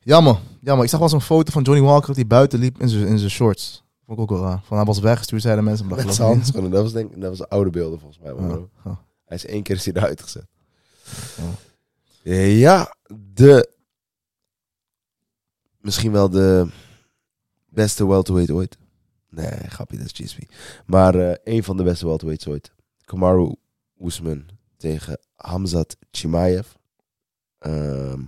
jammer. Jammer. Ik zag wel zo'n foto van Johnny Walker hij buiten liep in zijn in zijn shorts. Vond ik ook wel raar. Van hij was weggestuurd, zeiden mensen. Maar dat Met zijn handschoenen. Dat was denk ik, dat was oude beelden volgens mij. Ja, ja. Hij is één keer is hij eruit gezet. Ja, de... Misschien wel de beste welterweight ooit. Nee, grapje, dat is GSP. Maar eh een van de beste welterweights ooit. Kamaru Usman tegen Hamzat Chimaev. Ehm,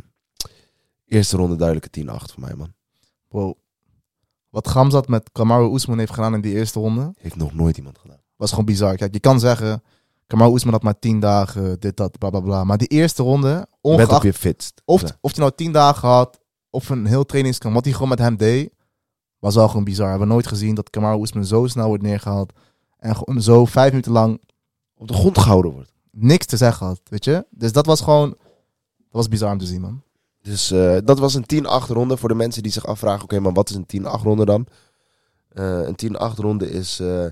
eerste ronde duidelijke 10-8 voor mij, man. Wow. Wat Gamzat met Kamaru Usman heeft gedaan in die eerste ronde, Heeft nog nooit iemand gedaan. was gewoon bizar. Kijk, je kan zeggen, Kamaru Usman had maar 10 dagen, dit, dat, bla, bla, bla. Maar die eerste ronde, Met op ongeacht je fitst. of, Ja. of hij nou 10 dagen had, of een heel trainingskamp, wat hij gewoon met hem deed, was wel gewoon bizar. We hebben nooit gezien dat Kamaru Usman zo snel wordt neergehaald. En gewoon zo vijf minuten lang Op de grond gehouden wordt. niks te zeggen had, weet je. Dus dat was gewoon, dat was bizar om te zien, man. Dus eh, dat was een 10-8 ronde voor de mensen die zich afvragen: oké, maar wat is een 10-8 ronde dan? Eh, een 10-8 ronde is eh,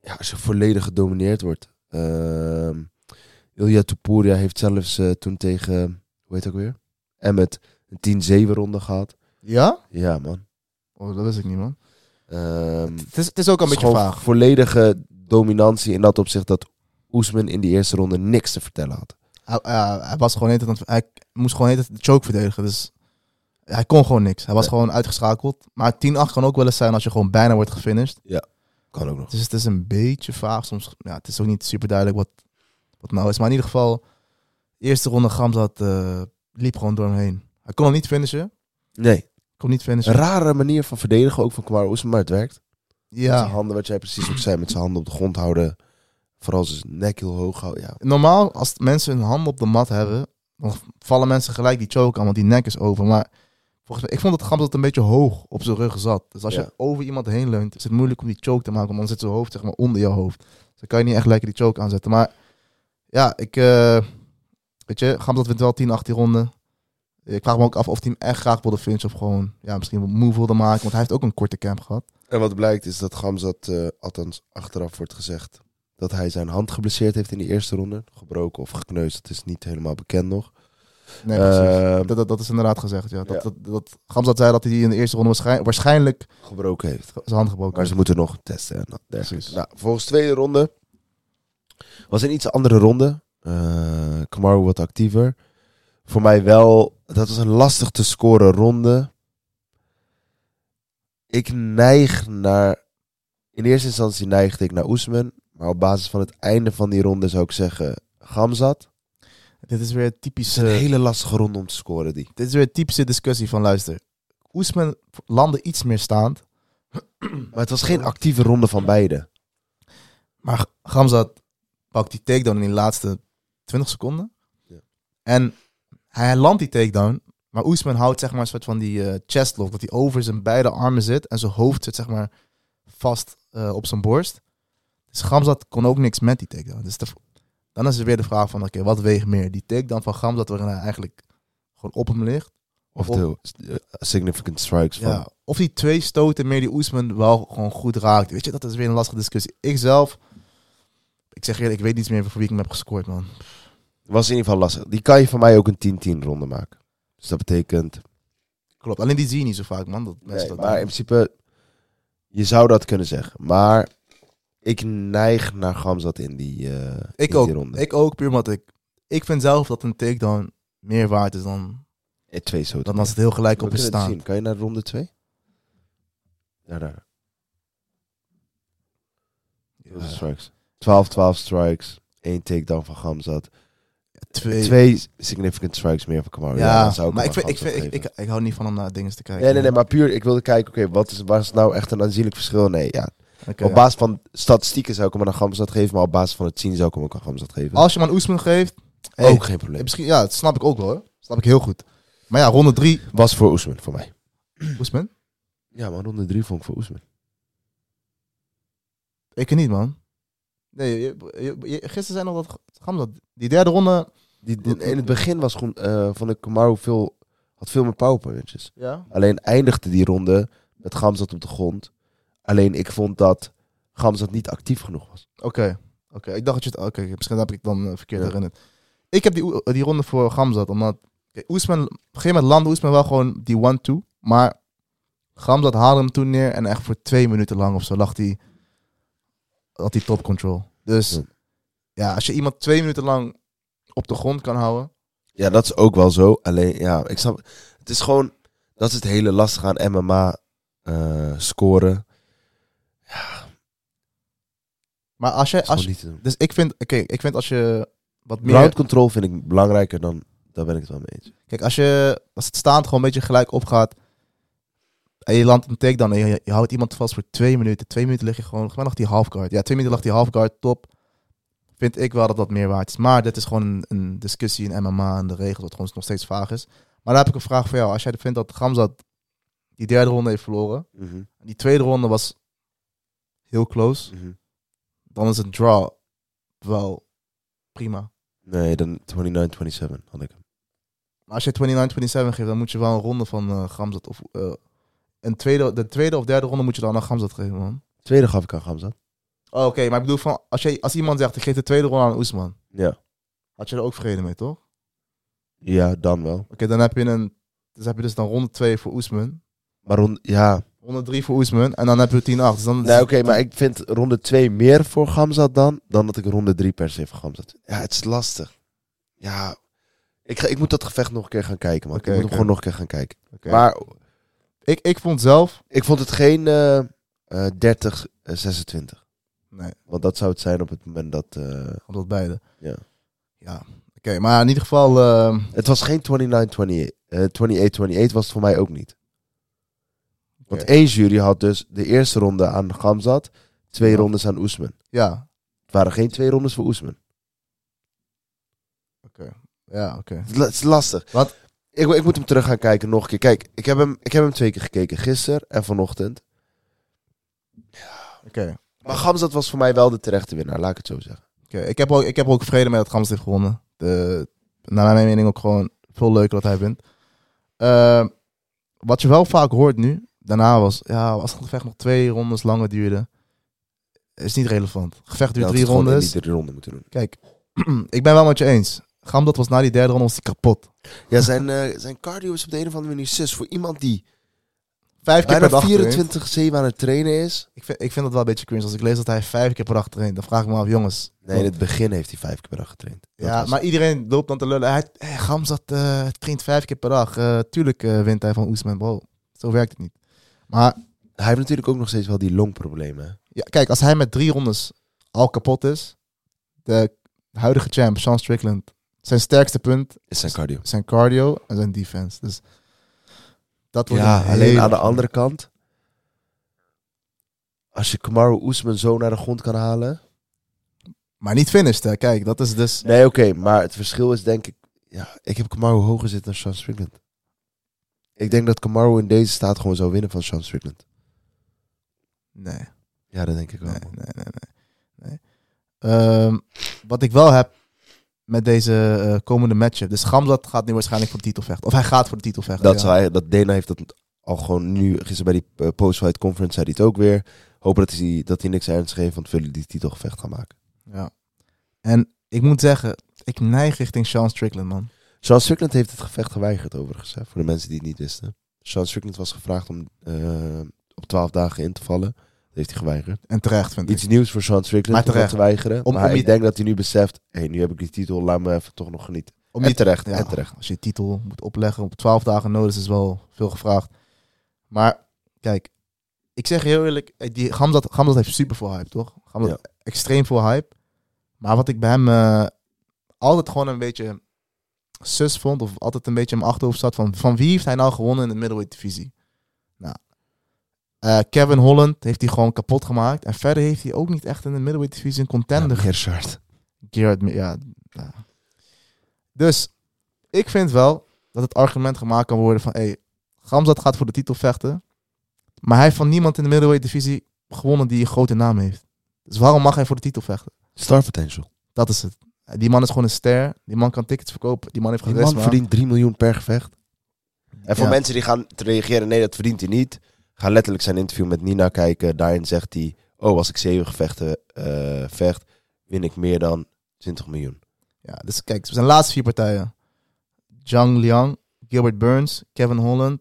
ja, als je volledig gedomineerd wordt. Ehm Ilya Topuria heeft zelfs toen tegen, hoe heet het ook weer? Emmet een 10-7 ronde gehad. Ja? Ja, man. Oh, dat wist ik niet, man. Ehm, Het is, het is ook een het beetje vaag. volledige dominantie in dat opzicht dat Oesman in die eerste ronde niks te vertellen had. Hij, hij- hij was gewoon niet, hij moest gewoon niet de choke verdedigen. Dus hij kon gewoon niks. Hij was Ja. gewoon uitgeschakeld. Maar 10-8 kan ook wel eens zijn als je gewoon bijna wordt gefinished. Kan ook nog. Dus het is een beetje vaag. Soms, ja, het is ook niet super duidelijk wat, wat nou is. Maar in ieder geval, eerste ronde Gamzat eh liep gewoon door hem heen. Hij kon hem niet finishen. Nee, Kon niet een rare manier van verdedigen ook van Kamaru Oesman, maar het werkt. Met zijn Ja. handen, wat jij precies ook zei, met zijn handen op de grond houden. Vooral zijn nek heel hoog houden. Ja, Normaal, als mensen hun handen op de mat hebben, dan vallen mensen gelijk die choke aan, want die nek is over. Maar volgens mij, ik vond dat Gamzat een beetje hoog op zijn rug zat. Dus als Ja. je over iemand heen leunt, is het moeilijk om die choke te maken, want dan zit zijn hoofd zeg maar onder je hoofd. Dus dan kan je niet echt lekker die choke aanzetten. Maar ja, ik, eh, weet je, Gamzat wint wel 10, 18 ronden. Ik vraag me ook af of hij hem echt graag wilde finishen of gewoon, ja, misschien een move wilde maken, want hij heeft ook een korte camp gehad. En wat blijkt is dat Gamzat, eh, althans achteraf wordt gezegd, dat hij zijn hand geblesseerd heeft in die eerste ronde. Gebroken of gekneusd, dat is niet helemaal bekend nog. Nee, precies. Ehm, dat, dat, dat is inderdaad gezegd, ja. Dat, Ja. dat, dat, Gamzat zei dat hij in de eerste ronde waarschijn- waarschijnlijk gebroken heeft. zijn hand gebroken Maar heeft. ze moeten nog testen en dat dergelijke. Nou, volgens tweede ronde was een iets andere ronde. Eh Kamaru wat actiever. Voor mij wel, dat was een lastig te scoren ronde. Ik neig naar, in eerste instantie neigde ik naar Oesman. Maar op basis van het einde van die ronde zou ik zeggen Gamzat. Dit is weer typische, een hele lastige ronde om te scoren die. dit is weer een typische discussie van luister. Oesman landde iets meer staand. Maar het was geen actieve ronde van beide. Maar Gamzat pakt die takedown in die laatste 20 seconden. Ja. En hij landt die takedown. Maar Oesman houdt zeg maar een soort van die eh chestlock. Dat hij over zijn beide armen zit. En zijn hoofd zit zeg maar vast eh, op zijn borst. Dus Gamzat kon ook niks met die takedown. Dus de- dan is er weer de vraag van oké, wat weegt meer? Die takedown van Gamzat waarin hij eigenlijk gewoon op hem ligt. Of Of- de eh, significant strikes van. Ja, of die twee stoten meer die Oesman wel gewoon goed raakt. Weet je, dat is weer een lastige discussie. Ik zelf, ik zeg eerlijk, ik weet niet meer voor wie ik hem heb gescoord, man. Was in ieder geval lastig. Die kan je van mij ook een 10-10 ronde maken. Dus dat betekent... Klopt, alleen die zie je niet zo vaak, man. Dat Nee, dat maar in principe, je zou dat kunnen zeggen. Maar ik neig naar Gamzat in die, eh, in ik die ook, ronde. ik ook, puur omdat ik, ik vind zelf dat een takedown meer waard is dan, Eh, twee zo. dan als het heel gelijk We op is staan. zien. Kan je naar ronde 2? Ja, daar. Is strikes. 12, 12 strikes. Één takedown van Gamzat. Twee. Twee significant strikes meer van Kamaru. ja, zou ik maar ik, vind, ik, vind, Gamzat ik, geven. ik, ik hou niet van om naar dingen te kijken. Nee, nee, nee, maar puur, ik wilde kijken, oké, wat is, was nou echt een aanzienlijk verschil? Nee, ja. Op ja. basis van statistieken zou ik hem aan Gamzat geven, maar op basis van het zien zou ik hem ook aan Gamzat geven. Als je hem aan Oesman geeft, hey, ook geen probleem. misschien, ja, dat snap ik ook wel, hoor. snap ik heel goed. Maar ja, ronde drie, Was voor Oesman, voor mij. Oesman? Ja, maar ronde drie vond ik voor Oesman. Ik niet, man. Nee, je, je- je- gisteren zei nog dat Gamzat, die derde ronde... Die, die- in het begin was gewoon, eh vond ik Kamaru veel, had veel meer powerpuntjes. Ja? Alleen eindigde die ronde met Gamzat op de grond. Alleen ik vond dat Gamzat niet actief genoeg was. Oké, oké. Ik dacht dat je het... Oké, misschien heb ik dan eh, verkeerd Ja. herinnerd. Ik heb die, oe- die ronde voor Gamzat, omdat... Oesman, op een gegeven moment landde Oesman wel gewoon die one-two. Maar Gamzat haalde hem toen neer en echt voor twee minuten lang of zo lag hij... Had hij top control. Dus Ja. ja, als je iemand twee minuten lang op de grond kan houden... Ja, dat is ook wel zo. Alleen, ja, ik snap... Het is gewoon... Dat is het hele lastige aan MMA eh, scoren. Maar als je, als je- dus ik vind, oké, ik vind als je wat meer, Ground control vind ik belangrijker dan... Daar ben ik het wel mee eens. kijk, als je, als het staand gewoon een beetje gelijk opgaat en je landt een takedown en je, je houdt iemand vast voor twee minuten, twee minuten lig je gewoon, gewoon nog die halfguard. Ja, twee minuten lag die halfguard top. Vind ik wel dat dat meer waard is. Maar dit is gewoon een, een discussie in MMA en de regels, wat gewoon nog steeds vaag is. Maar daar heb ik een vraag voor jou. Als jij vindt dat Gamzat die derde ronde heeft verloren, Mhm, en die tweede ronde was heel close, mhm. dan is een draw wel prima. Nee, dan 29-27 had ik hem. Maar als je 29-27 geeft, dan moet je wel een ronde van eh Gamzat of eh, een tweede, de tweede of derde ronde moet je dan aan Gamzat geven, man. Tweede gaf ik aan Gamzat. Oh, Oké, maar ik bedoel van als, je, als iemand zegt ik geef de tweede ronde aan Oesman, Ja. had je er ook vrede mee, toch? Ja, dan wel. Oké, dan heb je een, dus heb je dus dan ronde 2 voor Oesman, Maar rond, ja... ronde 3 voor Oesman en dan heb je 10-8. Dus dan Nee, oké, maar ik vind ronde 2 meer voor Gamzat dan, dan dat ik ronde 3 per se voor Gamzat vind. Ja, het is lastig. Ja, ik, ga, ik moet dat gevecht nog een keer gaan kijken, man. Oké, ik moet hem gewoon nog een keer gaan kijken. Oké. Maar ik, ik vond zelf, ik vond het geen eh eh 30, eh, 26. Nee, Want dat zou het zijn op het moment dat... eh, omdat beide. Ja. Ja, oké, maar in ieder geval, eh, het was geen 29-28. eh 28-28 was het voor mij ook niet. Want Oké. één jury had dus de eerste ronde aan Gamzat, twee Ja. rondes aan Oesman. ja, Het waren geen twee rondes voor Oesman. ja, oké. Het is la- Het is lastig. Wat? Ik, ik moet hem terug gaan kijken nog een keer. Kijk, ik heb hem, ik heb hem twee keer gekeken. Gisteren en vanochtend. Oké. Maar Gamzat was voor mij wel de terechte winnaar, laat ik het zo zeggen. Oké, ik, heb ook, ik heb ook vrede met dat Gams heeft gewonnen. De, naar mijn mening ook gewoon veel leuker dat hij wint. Eh, wat je wel vaak hoort nu, daarna was, ja, als het gevecht nog twee rondes langer duurde, is niet relevant. Gevecht duurt Ja, drie rondes. die drie ronden moeten doen. Kijk, ik ben wel met je eens. Gamdat was na die derde ronde was hij kapot. Ja, zijn, eh, zijn cardio is op de een of andere manier zus. Voor iemand die Vijf keer per dag traint. 24-7 aan het trainen is. Ik vind, ik vind dat wel een beetje cringe. Als ik lees dat hij vijf keer per dag traint, dan vraag ik me af, jongens. Nee, in het begin heeft hij vijf keer per dag getraind. Dat Ja, was- maar iedereen loopt dan te lullen. Hij, hey, Gamzat eh, traint vijf keer per dag. Eh, tuurlijk eh, wint hij van Oesman. Bro, zo werkt het niet. Maar Hij heeft natuurlijk ook nog steeds wel die longproblemen. ja, kijk, als hij met drie rondes al kapot is. De huidige champ, Sean Strickland. Zijn sterkste punt Is zijn cardio. zijn cardio en zijn defense. Dus dat wordt Ja, een alleen aan de andere kant. Als je Kamaru Oesman zo naar de grond kan halen. Maar niet finished, hè. Kijk, dat is dus... Nee, oké, maar het verschil is denk ik... Ja, ik heb Kamaru hoger zitten dan Sean Strickland. Ik denk dat Kamaru in deze staat gewoon zou winnen van Sean Strickland. Nee. Ja, dat denk ik wel. Nee, nee, nee. nee. Ehm, wat ik wel heb met deze eh, komende matchup. Dus Gamzat gaat nu waarschijnlijk voor de titel vechten. Of hij gaat voor de titel vechten. Dat, ja. hij, dat Dana heeft dat al gewoon nu, gisteren bij die eh, post-fight conference zei hij het ook weer. Hopen dat hij, dat hij niks ernstigs heeft, want willen die titelgevecht gaan maken. Ja. En ik moet zeggen, ik neig richting Sean Strickland, man. Sean Strickland heeft het gevecht geweigerd overigens, hè, voor de mensen die het niet wisten. Sean Strickland was gevraagd om eh, op 12 dagen in te vallen. Heeft hij geweigerd. En terecht, vind ik. Iets nieuws voor Sean Strickland Maar terecht. te weigeren. Om- maar om ik je- denk dat hij nu beseft, hé, nu heb ik die titel, laat me even toch nog genieten. Om en niet- terecht, Ja, en terecht. Als je titel moet opleggen op 12 dagen notice is wel veel gevraagd. Maar kijk, ik zeg heel eerlijk, eh, die Gamzat, Gamzat heeft super veel hype, toch? Gamzat extreem veel hype. Maar wat ik bij hem eh, altijd gewoon een beetje sus vond, of altijd een beetje in mijn achterhoofd zat, van, van wie heeft hij nou gewonnen in de middleweight divisie? Eh, Kevin Holland heeft hij gewoon kapot gemaakt. En verder heeft hij ook niet echt in de middleweight divisie een contender Ja, Gershard. Gerard, Mi- ja, ja. Dus ik vind wel dat het argument gemaakt kan worden van, hey, Gamzat gaat voor de titel vechten, maar hij heeft van niemand in de middleweight divisie gewonnen die een grote naam heeft. Dus waarom mag hij voor de titel vechten? Star potential. Dat is het. Die man is gewoon een ster. Die man kan tickets verkopen. Die man heeft Die man verdient 3 miljoen per gevecht. En voor Ja. mensen die gaan te reageren, nee, dat verdient hij niet. Ga letterlijk zijn interview met Nina kijken. Daarin zegt hij, oh, als ik zeven gevechten eh, vecht, win ik meer dan 20 miljoen. Ja, dus kijk, zijn laatste vier partijen. Zhang Liang, Gilbert Burns, Kevin Holland,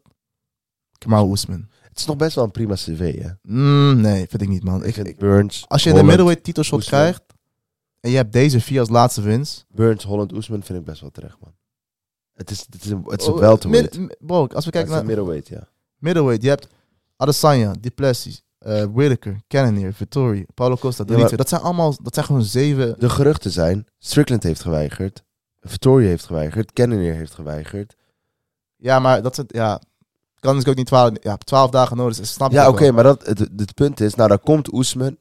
Kamaru Usman. Het is nog best wel een prima cv, hè? Mm, nee, vind ik niet, man. Ik Ik, Burns, als je de middleweight titelshot Oesman. krijgt en je hebt deze vier als laatste wins, Burns, Holland, Oesman vind ik best wel terecht, man. Het is, het is een, het is een Oh, welterweight. mi- Bro, als we Het kijken naar middleweight, ja. middleweight, je hebt Adesanya, Duplessis, eh Whittaker, Cannonier, Vittori, Paulo Costa, Ja, maar- Dat zijn allemaal, dat zijn gewoon zeven. De geruchten zijn, Strickland heeft geweigerd, Vittoria heeft geweigerd, Cannonier heeft geweigerd. Ja, maar dat zijn, ja, kan dus ook niet twaalf, ja, twaalf dagen nodig. Dus snap Ja, oké, maar dat, het, het punt is, nou dan komt Oesman,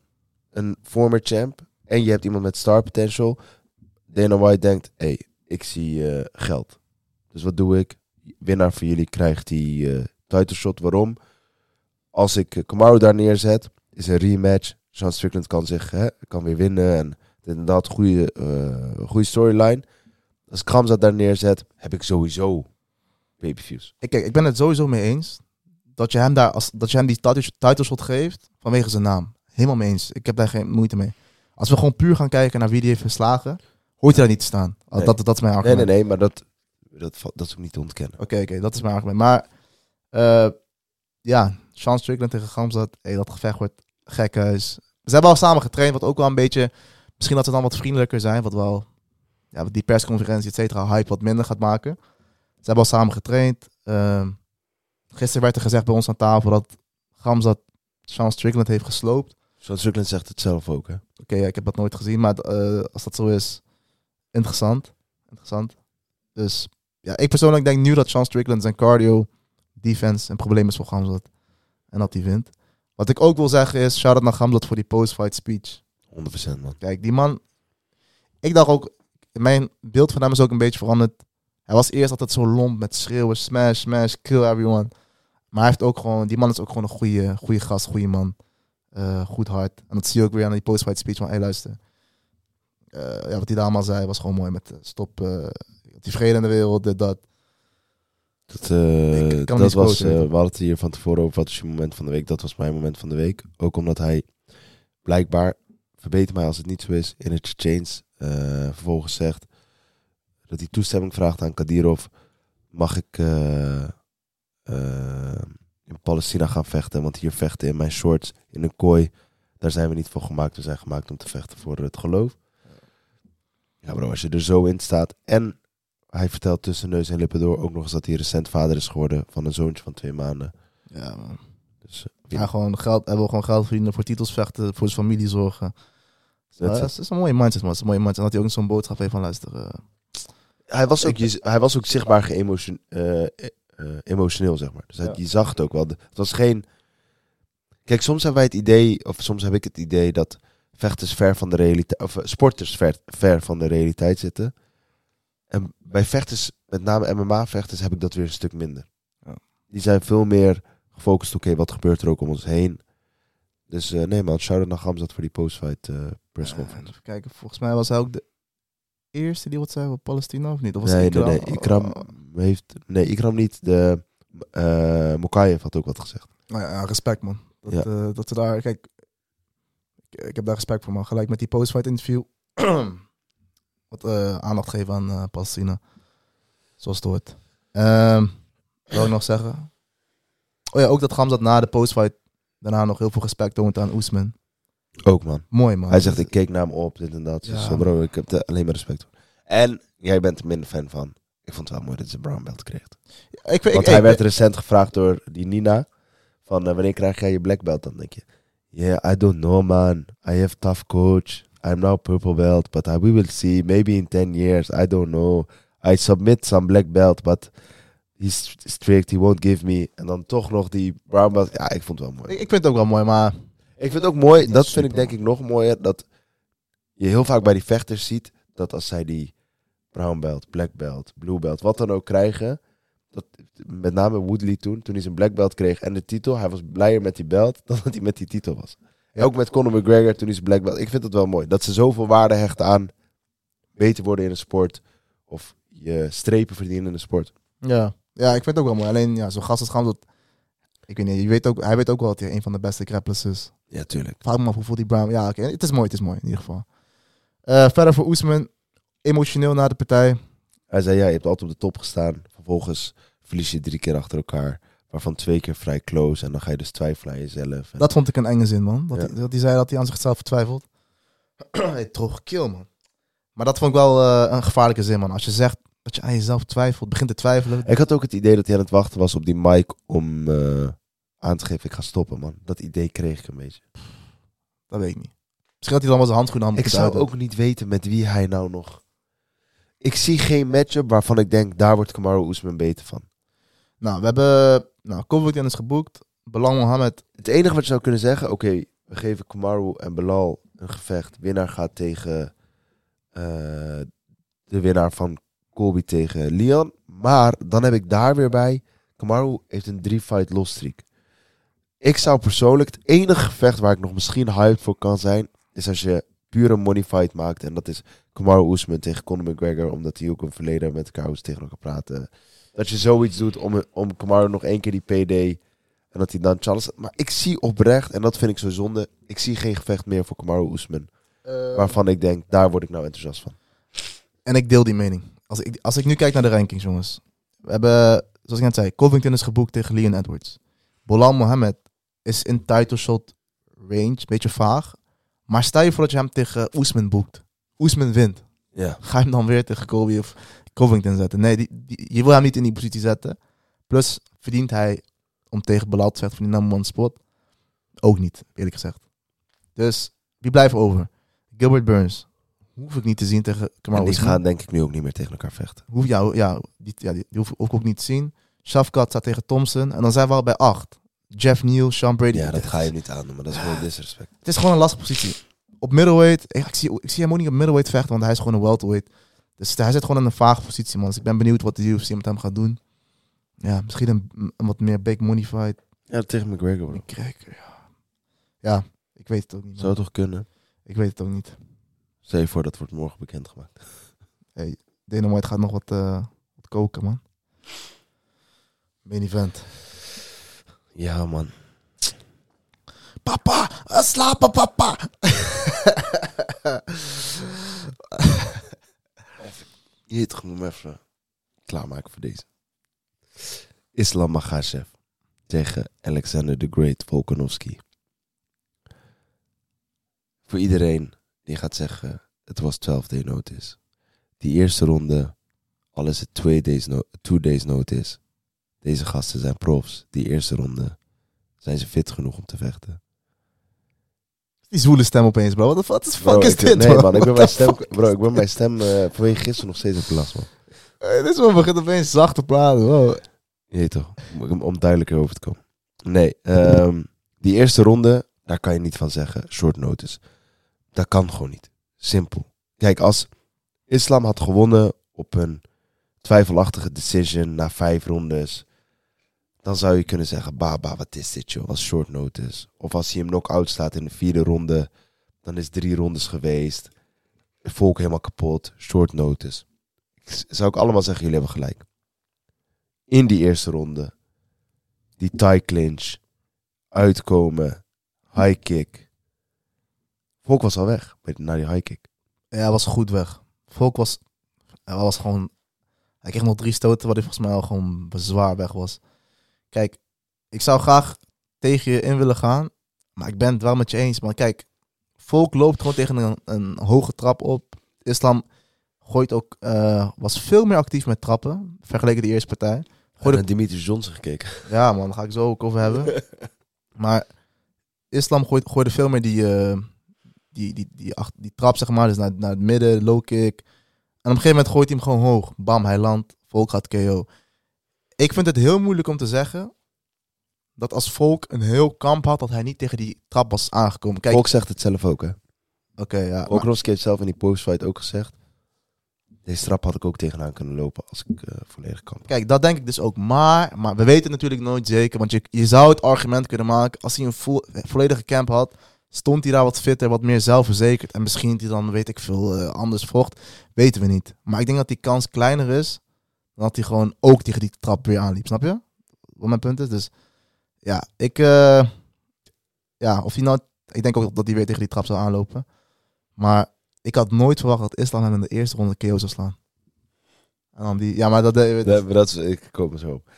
een former champ, en je hebt iemand met star potential. Dana White denkt, hé, hey, ik zie eh, geld. Dus wat doe ik? Winnaar van jullie krijgt die eh title shot. Waarom? Als ik eh, Kamaru daar neerzet, is een rematch. Sean Strickland kan zich, hè, kan weer winnen en dit en dat, goede, eh, goede storyline. Als ik Kramzat daar neerzet, heb ik sowieso pay-per-views. Ik, kijk, ik ben het sowieso mee eens dat je hem daar als dat je hem die title, title shot geeft vanwege zijn naam. Helemaal mee eens. Ik heb daar geen moeite mee. Als we gewoon puur gaan kijken naar wie die heeft verslagen, hoort hij daar niet te staan. Nee. Dat, dat is mijn Nee, argument. nee, nee, maar dat, dat, dat is ook niet te ontkennen. Oké, oké, dat is mijn argument. Maar eh, ja, Sean Strickland tegen Gamzat, hey, dat gevecht wordt gekhuis. Ze hebben al samen getraind, wat ook wel een beetje... Misschien dat ze dan wat vriendelijker zijn, wat wel... Ja, die persconferentie, et cetera, hype wat minder gaat maken. Ze hebben al samen getraind. Ehm, gisteren werd er gezegd bij ons aan tafel dat Gamzat Sean Strickland heeft gesloopt. Sean Strickland zegt het zelf ook, hè? Oké, ja, ik heb dat nooit gezien, maar eh, als dat zo is, interessant. Interessant. Dus ja, ik persoonlijk denk nu dat Sean Strickland zijn cardio, defense een probleem is voor Gamzat. En dat hij wint. Wat ik ook wil zeggen is, shout-out naar Gamzat voor die post-fight speech. 100% man. Kijk, die man... Ik dacht ook, mijn beeld van hem is ook een beetje veranderd. Hij was eerst altijd zo lomp met schreeuwen, smash, smash, kill everyone. Maar hij heeft ook gewoon, die man is ook gewoon een goede, goede gast, goede man. Eh, goed hart. En dat zie je ook weer aan die post-fight speech van, hey luister. Eh, ja, wat hij daar allemaal zei was gewoon mooi met eh, stop, die vrede in de wereld, dit, dat. Dat, hem dat was, je. we hadden het hier van tevoren over wat is je moment van de week. Dat was mijn moment van de week. Ook omdat hij blijkbaar, verbeter mij als het niet zo is, in het chains eh, vervolgens zegt dat hij toestemming vraagt aan Kadirov. Mag ik in Palestina gaan vechten? Want hier vechten in mijn shorts, in een kooi. Daar zijn we niet voor gemaakt. We zijn gemaakt om te vechten voor het geloof. Ja bro, als je er zo in staat en hij vertelt tussen neus en lippen door ook nog eens dat hij recent vader is geworden van een zoontje van twee maanden. Ja, man. Dus eh, Hij, gewoon geld, hij wil gewoon geld verdienen, voor titels vechten, voor zijn familie zorgen. dat dat, is- is, dat is een mooie mindset, man. Dat is een mooie mindset. En dat hij ook zo'n boodschap heeft van, luister... eh, hij, was ook, je- hij was ook zichtbaar eh, emotioneel, zeg maar. Dus hij, Ja. je zag het ook wel. Het was geen... Kijk, soms hebben wij het idee, of soms heb ik het idee dat vechters ver van de realiteit, of sporters ver, ver van de realiteit zitten. En bij vechters, met name MMA-vechters, heb ik dat weer een stuk minder. Ja. Die zijn veel meer gefocust, oké, wat gebeurt er ook om ons heen. Dus eh, nee man, shout-out naar Gamzat voor die post-fight eh pressconference. Even kijken, volgens mij was hij ook de eerste die wat zei over Palestina, of niet? Of was Nee, het nee, nee. Ikram? Ikram heeft... Nee, Ikram niet. De... eh Mokayev had ook wat gezegd. Nou ja, respect man. Dat, Ja. eh, dat ze daar, kijk, ik, ik heb daar respect voor man. Gelijk met die post-fight interview. wat eh, aandacht geven aan eh, Palestina. Zoals het hoort. Ehm wil ik nog zeggen? Oh ja, ook dat Gamzat na de postfight daarna nog heel veel respect toont aan Oesman. Ook, man. Mooi man. Hij zegt, ik keek naar hem op, dit en dat. Ja. Dus, bro, ik heb er alleen maar respect voor. En jij bent er minder fan van. Ik vond het wel mooi dat ze brown belt kreeg. ik, ik, Want ik- hij werd recent gevraagd door die Nina. Van, eh, wanneer krijg jij je black belt? Dan denk je, yeah, I don't know, man. I have tough coach. I'm now purple belt, but I, we will see. Maybe in 10 years, I don't know. I submit some black belt, but he's strict. He won't give me. En dan toch nog die brown belt. Ja, ik vond het wel mooi. ik, ik vind het ook wel mooi, maar Ik vind het ook mooi, dat vind ik denk ik nog mooier, dat je heel vaak bij die vechters ziet, dat als zij die brown belt, black belt, blue belt, wat dan ook krijgen, dat, met name Woodley toen, toen hij zijn black belt kreeg en de titel, hij was blijer met die belt dan dat hij met die titel was. Ja. Ook met Conor McGregor toen hij zijn black belt. Ik vind het wel mooi, dat ze zoveel waarde hechten aan beter worden in een sport, of je strepen verdienen in een sport. ja. ja, ik vind het ook wel mooi. Alleen ja, zo'n gast als Gamzat, ik weet niet, je weet ook, hij weet ook wel dat hij een van de beste grapplers is. Ja, tuurlijk. Vraag me af hoeveel die Brown... Ja, oké. Het is mooi, het is mooi in ieder geval. Eh, verder voor Oesman. Emotioneel na de partij. Hij zei, ja, je hebt altijd op de top gestaan. Vervolgens verlies je drie keer achter elkaar. Waarvan twee keer vrij close. En dan ga je dus twijfelen aan jezelf. En- Dat vond ik een enge zin, man. Dat, Ja. hij, dat hij zei dat hij aan zichzelf vertwijfelt. hey, droge kill, man. Maar dat vond ik wel eh, een gevaarlijke zin, man. Als je zegt dat je aan jezelf twijfelt, begint te twijfelen. Ik had ook het idee dat hij aan het wachten was op die mic om eh, aan te geven, ik ga stoppen, man. Dat idee kreeg ik een beetje. Dat weet ik niet. Misschien had hij dan wel zijn handschoen aan Ik zou ook niet weten met wie hij nou nog... Ik zie geen matchup waarvan ik denk, daar wordt Kamaru Usman beter van. Nou, we hebben... Nou, Covington is geboekt. Belang Mohammed. Het enige wat je zou kunnen zeggen, oké, we geven Kamaru en Belal een gevecht. Winnaar gaat tegen eh, de winnaar van Colby tegen Leon. Maar dan heb ik daar weer bij, Kamaru heeft een drie-fight loss streak. Ik zou persoonlijk, het enige gevecht waar ik nog misschien hyped voor kan zijn, is als je pure money fight maakt. En dat is Kamaru Usman tegen Conor McGregor, omdat die ook een verleden met elkaar tegen elkaar praten. Dat je zoiets doet om, om Kamaru nog één keer die PD en dat hij dan Charles... Maar ik zie oprecht, en dat vind ik zo zonde, ik zie geen gevecht meer voor Kamaru Usman. Waarvan ik denk, daar word ik nou enthousiast van. En ik deel die mening. Als ik, als ik nu kijk naar de rankings, jongens. We hebben, zoals ik net zei, Covington is geboekt tegen Leon Edwards. Bolan Mohammed is in title shot range, beetje vaag. Maar stel je voor dat je hem tegen Oesman boekt. Oesman wint. Ja. Ga je hem dan weer tegen Colby of Covington zetten? Nee, die, die- je wil hem niet in die positie zetten. Plus verdient hij om tegen Belal te van die number one spot. Ook niet, eerlijk gezegd. Dus wie blijft over? Gilbert Burns. Hoef ik niet te zien tegen En Kamaru die gaan denk ik nu ook niet meer tegen elkaar vechten. Hoef, ja, ja, die, ja, die hoef, hoef ik ook niet te zien. Shafkat staat tegen Thompson. En dan zijn we al bij acht. Jeff Neal, Sean Brady. Ja, dat ga je niet aan maar dat is gewoon disrespect. Het is gewoon een lastige positie. Op middleweight, ik, ik zie, ik zie hem ook niet op middleweight vechten, want hij is gewoon een welterweight. Dus hij zit gewoon in een vage positie, man. Dus ik ben benieuwd wat de UFC met hem gaat doen. Ja, misschien een, een wat meer big money fight. Ja, tegen McGregor, bro. Krijg, ja. ja, ik weet het ook niet. man. Zou het toch kunnen? Ik weet het ook niet. Stel je voor, dat wordt morgen bekendgemaakt. Dana White gaat nog wat, eh, wat koken, man. Main event. Ja, man. Papa, eh, slapen papa. Je weet toch, ik even klaarmaken voor deze. Islam Makhachev tegen Alexander the Great Volkanovski. Voor iedereen die gaat zeggen, het was 12 day notice. Die eerste ronde, al is het twee days, no two days notice. Deze gasten zijn profs. Die eerste ronde zijn ze fit genoeg om te vechten. Die zwoele stem opeens, bro. Wat de fuck Bro, is ik- dit, Nee man? man, ik ben mijn stem, bro, ik ben mijn stem eh, vanwege gisteren nog steeds op last man. Dit man begint opeens zacht te praten. Wow. Je weet toch, om, om duidelijker over te komen. Nee, ehm, die eerste ronde, daar kan je niet van zeggen, short notice. Dat kan gewoon niet. Simpel. Kijk, als Islam had gewonnen op een twijfelachtige decision na vijf rondes, dan zou je kunnen zeggen, baba, wat is dit joh, was short notice. Of als hij hem knock-out staat in de vierde ronde, dan is drie rondes geweest. Volk helemaal kapot, short notice. Zou ik allemaal zeggen, jullie hebben gelijk in die eerste ronde. Die tie clinch. Uitkomen. High kick. Volk was al weg na die high kick. Ja, hij was goed weg. Volk was, hij was gewoon... Hij kreeg nog drie stoten, waar hij volgens mij al gewoon zwaar weg was. Kijk, ik zou graag tegen je in willen gaan. Maar ik ben het wel met je eens. Maar kijk, Volk loopt gewoon tegen een, een hoge trap op. Islam gooit ook, eh, was veel meer actief met trappen. Vergeleken de eerste partij. Ik Gooi heb naar Dimitri Johnson gekeken. Ja, man, daar ga ik zo ook over hebben. maar Islam gooit, gooide veel meer die, eh, die, die, die, ach- die trap, zeg maar. Dus naar, naar het midden, low kick. En op een gegeven moment gooit hij hem gewoon hoog. Bam, hij landt. Volk gaat KO. Ik vind het heel moeilijk om te zeggen dat als Volk een heel kamp had, dat hij niet tegen die trap was aangekomen. Kijk, Volk zegt het zelf ook, hè. oké, ja. maar- Volkanovski heeft zelf in die postfight ook gezegd. Deze trap had ik ook tegenaan kunnen lopen als ik eh, volledig kan. Kijk, dat denk ik dus ook. Maar, maar we weten het natuurlijk nooit zeker. Want je, je zou het argument kunnen maken. Als hij een vo- volledige camp had, stond hij daar wat fitter, wat meer zelfverzekerd. En misschien hij dan, weet ik veel, eh, anders vocht. Weten we niet. Maar ik denk dat die kans kleiner is. Dan dat hij gewoon ook tegen die trap weer aanliep. Snap je? Wat mijn punt is. Dus ja, ik. eh, ja, of hij nou. Ik denk ook dat hij weer tegen die trap zou aanlopen. Maar ik had nooit verwacht dat Islam hem in de eerste ronde KO zou slaan. En dan die, ja, maar dat, dat, Dat, dat is, ik kom er zo op.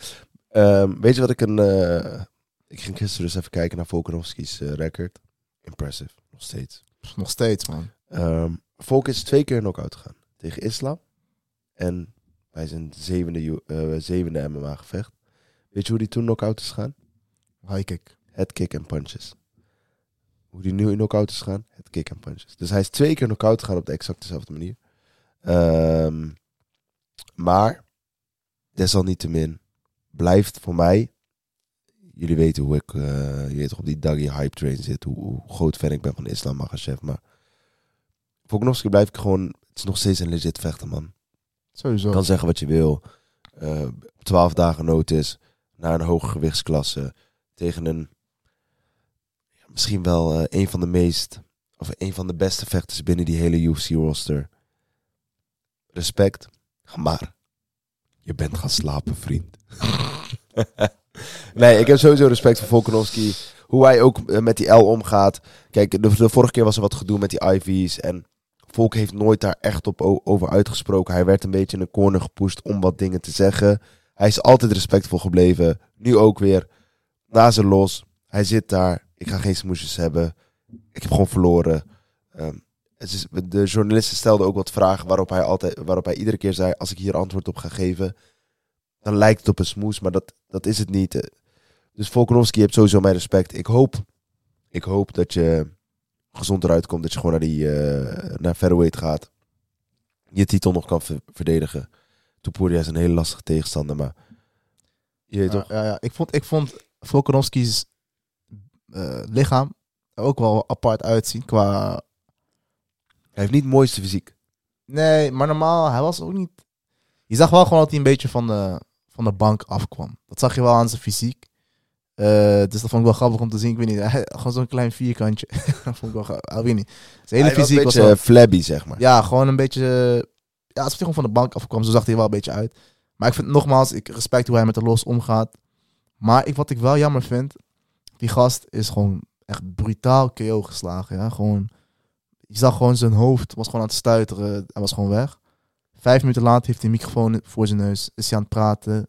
Ehm, weet je wat ik een... eh, ik ging gisteren dus even kijken naar Volkanovski's eh, record. Impressive, nog steeds. Nog steeds, man. Ehm Volk is twee keer knock-out gegaan. Tegen Islam en bij zijn zevende, U- eh, zevende MMA-gevecht. Weet je hoe die toen knock-out is gaan? High kick. Head kick en punches. Hoe die nu in knock-out is gaan? Head kick en punches. Dus hij is twee keer knock-out gegaan op de exact dezelfde manier. Ehm, maar, desalniettemin, blijft voor mij... Jullie weten hoe ik eh, je weet toch, op die Daggy hype train zit. Hoe, hoe groot fan ik ben van Islam Makhachev. Maar Volkanovski blijf ik gewoon... Het is nog steeds een legit vechter, man. Sowieso. Kan zeggen wat je wil. Eh 12 dagen notice naar een hoge gewichtsklasse. Tegen een ja, misschien wel eh, een van de meest of een van de beste vechters binnen die hele UFC roster. Respect, maar je bent gaan slapen, vriend. nee, ik heb sowieso respect voor Volkanovski. Hoe hij ook eh, met die L omgaat. Kijk, de, de vorige keer was er wat gedoe met die IV's. En Volk heeft nooit daar echt op over uitgesproken. Hij werd een beetje in een corner gepusht om wat dingen te zeggen. Hij is altijd respectvol gebleven. Nu ook weer. Na zijn los. Hij zit daar. Ik ga geen smoesjes hebben. Ik heb gewoon verloren. Ehm, het is, de journalisten stelden ook wat vragen waarop hij, altijd, waarop hij iedere keer zei... als ik hier antwoord op ga geven, dan lijkt het op een smoes. Maar dat, dat is het niet. Eh, Dus Volkanovski heeft sowieso mijn respect. Ik hoop, ik hoop dat je gezond eruit komt. Dat je gewoon naar, die, eh, naar featherweight gaat. Je titel nog kan ver- verdedigen. Topuria is een hele lastige tegenstander, maar... Je weet Ja, toch? ja, ja. Ik vond, ik vond Volkanovski's eh, lichaam er ook wel apart uitzien. Qua... Hij heeft niet het mooiste fysiek. Nee, maar normaal, hij was ook niet... Je zag wel gewoon dat hij een beetje van de, van de bank afkwam. Dat zag je wel aan zijn fysiek. Eh, dus dat vond ik wel grappig om te zien. Ik weet niet, hij, gewoon zo'n klein vierkantje. dat vond ik wel grappig. Ik weet niet. Zijn hele hij was fysiek een was beetje wel... flabby, zeg maar. Ja, gewoon een beetje... Ja, alsof hij gewoon van de bank afkwam. Zo zag hij er wel een beetje uit. Maar ik vind nogmaals, ik respect hoe hij met de los omgaat. Maar ik, wat ik wel jammer vind, die gast is gewoon echt brutaal KO geslagen. Ja? Gewoon, je zag gewoon zijn hoofd was gewoon aan het stuiteren. Hij was gewoon weg. Vijf minuten later heeft hij een microfoon voor zijn neus. Is hij aan het praten. Een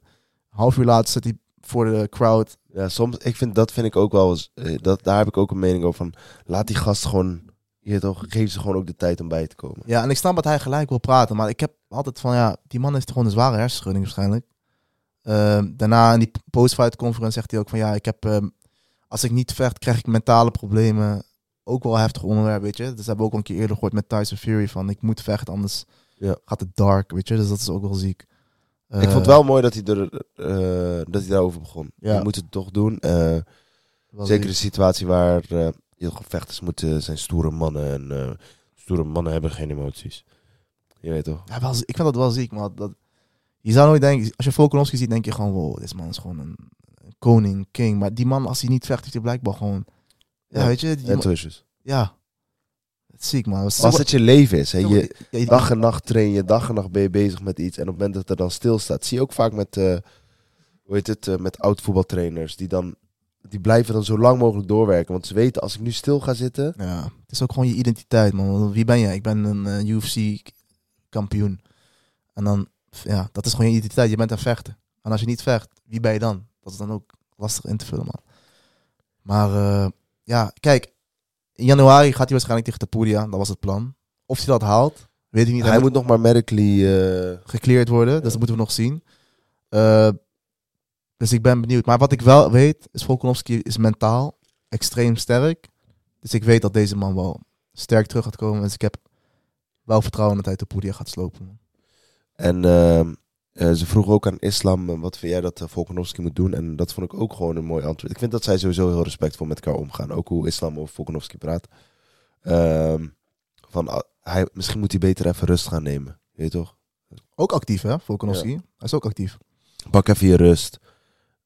half uur later zit hij voor de crowd. Ja, soms, ik vind, dat vind ik ook wel eens, eh, dat, daar heb ik ook een mening over van, laat die gast gewoon, je toch, geef ze gewoon ook de tijd om bij te komen. Ja, en ik snap dat hij gelijk wil praten. Maar ik heb altijd van, ja, die man heeft gewoon een zware hersenschudding waarschijnlijk. Ehm, daarna in die post-fight conference zegt hij ook van, ja, ik heb, ehm, als ik niet vecht, krijg ik mentale problemen. Ook wel heftig onderwerp, weet je. Dus dat hebben we ook al een keer eerder gehoord met Tyson Fury van, ik moet vechten, anders Ja. gaat het dark, weet je. Dus dat is ook wel ziek. Ik vond het wel mooi dat hij, er, eh, dat hij daarover begon. Ja. Je moet het toch doen. eh, zeker de situatie waar eh je vechters moeten zijn stoere mannen en eh, stoere mannen hebben geen emoties. Je weet toch? Ja, wel, ik vind dat wel ziek, maar dat, je zou nooit denken, als je Volkanovski ziet, denk je gewoon, wow, deze man is gewoon een, koning, king. Maar die man, als hij niet vecht, heeft hij blijkbaar gewoon, ja, Ja, weet je, die En man-. Ja. Ziek, man. Zo- het je leven is, hè, je, dag en nacht train je, dag en nacht ben je bezig met iets. En op het moment dat er dan stilstaat, zie je ook vaak met, eh, hoe heet het, eh, met oud voetbaltrainers. Die, dan, die blijven dan zo lang mogelijk doorwerken. Want ze weten, als ik nu stil ga zitten, ja, het is ook gewoon je identiteit, man. Wie ben jij? Ik ben een eh, UFC-kampioen. En dan, ja, dat is gewoon je identiteit. Je bent een vechter. En als je niet vecht, wie ben je dan? Dat is dan ook lastig in te vullen, man. Maar ja, kijk. In januari gaat hij waarschijnlijk tegen Tapuria. Dat was het plan. Of hij dat haalt, weet ik niet. hij moet nog maar medically... eh, gecleared worden. Dus dat moeten we nog zien. Eh, dus ik ben benieuwd. Maar wat ik wel weet, is Volkanovski is mentaal extreem sterk. Dus ik weet dat deze man wel sterk terug gaat komen. Dus ik heb wel vertrouwen dat hij de Poedia gaat slopen. En ehm, eh, ze vroegen ook aan Islam, eh, wat vind jij dat uh, Volkanovski moet doen? En dat vond ik ook gewoon een mooi antwoord. Ik vind dat zij sowieso heel respectvol met elkaar omgaan. Ook hoe Islam over Volkanovski praat. Ehm, van, ah, hij, misschien moet hij beter even rust gaan nemen. Weet je toch? Ook actief, hè, Volkanovski? Hij is ook actief. Pak even je rust.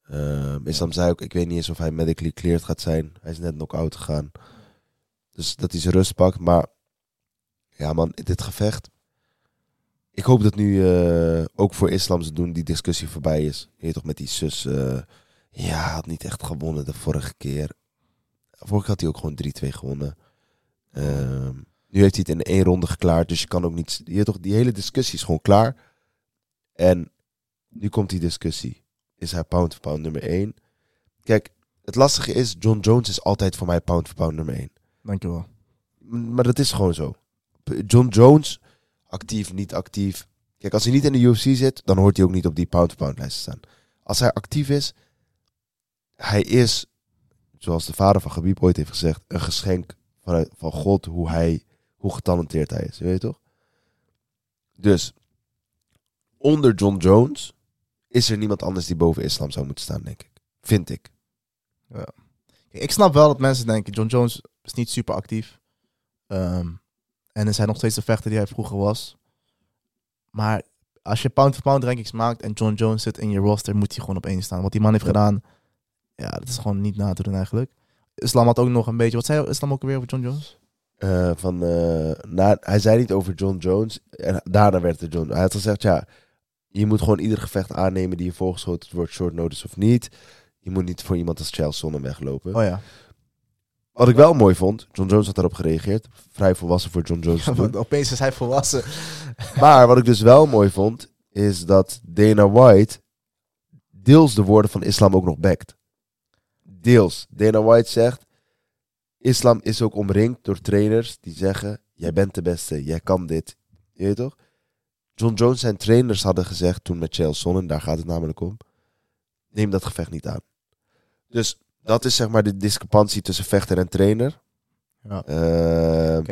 Ehm, Islam zei ook, ik weet niet eens of hij medically cleared gaat zijn. Hij is net knock-out gegaan. Dus dat hij zijn rust pakt. Maar ja man, dit gevecht. Ik hoop dat nu eh, ook voor Islam ze doen die discussie voorbij is. Je toch met die zus. eh, ja, had niet echt gewonnen de vorige keer. Vorige had hij ook gewoon 3-2 gewonnen. Ehm, nu heeft hij het in één ronde geklaard. Dus je kan ook niet... Je toch, die hele discussie is gewoon klaar. En nu komt die discussie. Is hij pound for pound nummer 1? Kijk, het lastige is, John Jones is altijd voor mij pound for pound nummer 1. Dankjewel. Maar dat is gewoon zo. John Jones, actief, niet actief. Kijk, als hij niet in de UFC zit, dan hoort hij ook niet op die pound-for-pound lijst te staan. Als hij actief is, hij is, zoals de vader van Khabib ooit heeft gezegd, een geschenk vanuit, van God hoe hij, hoe getalenteerd hij is. Je weet toch? Dus, onder John Jones is er niemand anders die boven islam zou moeten staan, denk ik. Vind ik. Kijk, ik snap wel dat mensen denken, John Jones is niet super actief. Ehm, en is hij nog steeds de vechter die hij vroeger was. Maar als je pound for pound rankings maakt en John Jones zit in je roster, moet hij gewoon op één staan. Wat die man heeft Ja. gedaan, ja, dat is gewoon niet na te doen eigenlijk. Islam had ook nog een beetje, wat zei Islam ook weer over John Jones? Eh, van, eh, na, hij zei niet over John Jones. En daarna werd het John. Hij had gezegd, ja, je moet gewoon ieder gevecht aannemen die je voorgeschoten wordt, short notice of niet. Je moet niet voor iemand als Charles Sonnen weglopen. Oh ja. Wat ik wel mooi vond, John Jones had daarop gereageerd. Vrij volwassen voor John Jones. Opeens is hij volwassen. Maar wat ik dus wel mooi vond, is dat Dana White deels de woorden van islam ook nog backt. Deels. Dana White zegt, islam is ook omringd door trainers die zeggen, jij bent de beste, jij kan dit. Je weet toch? John Jones zijn trainers hadden gezegd toen met Chael Sonnen, daar gaat het namelijk om, neem dat gevecht niet aan. Dus dat is zeg maar de discrepantie tussen vechter en trainer. Ja. Ehm,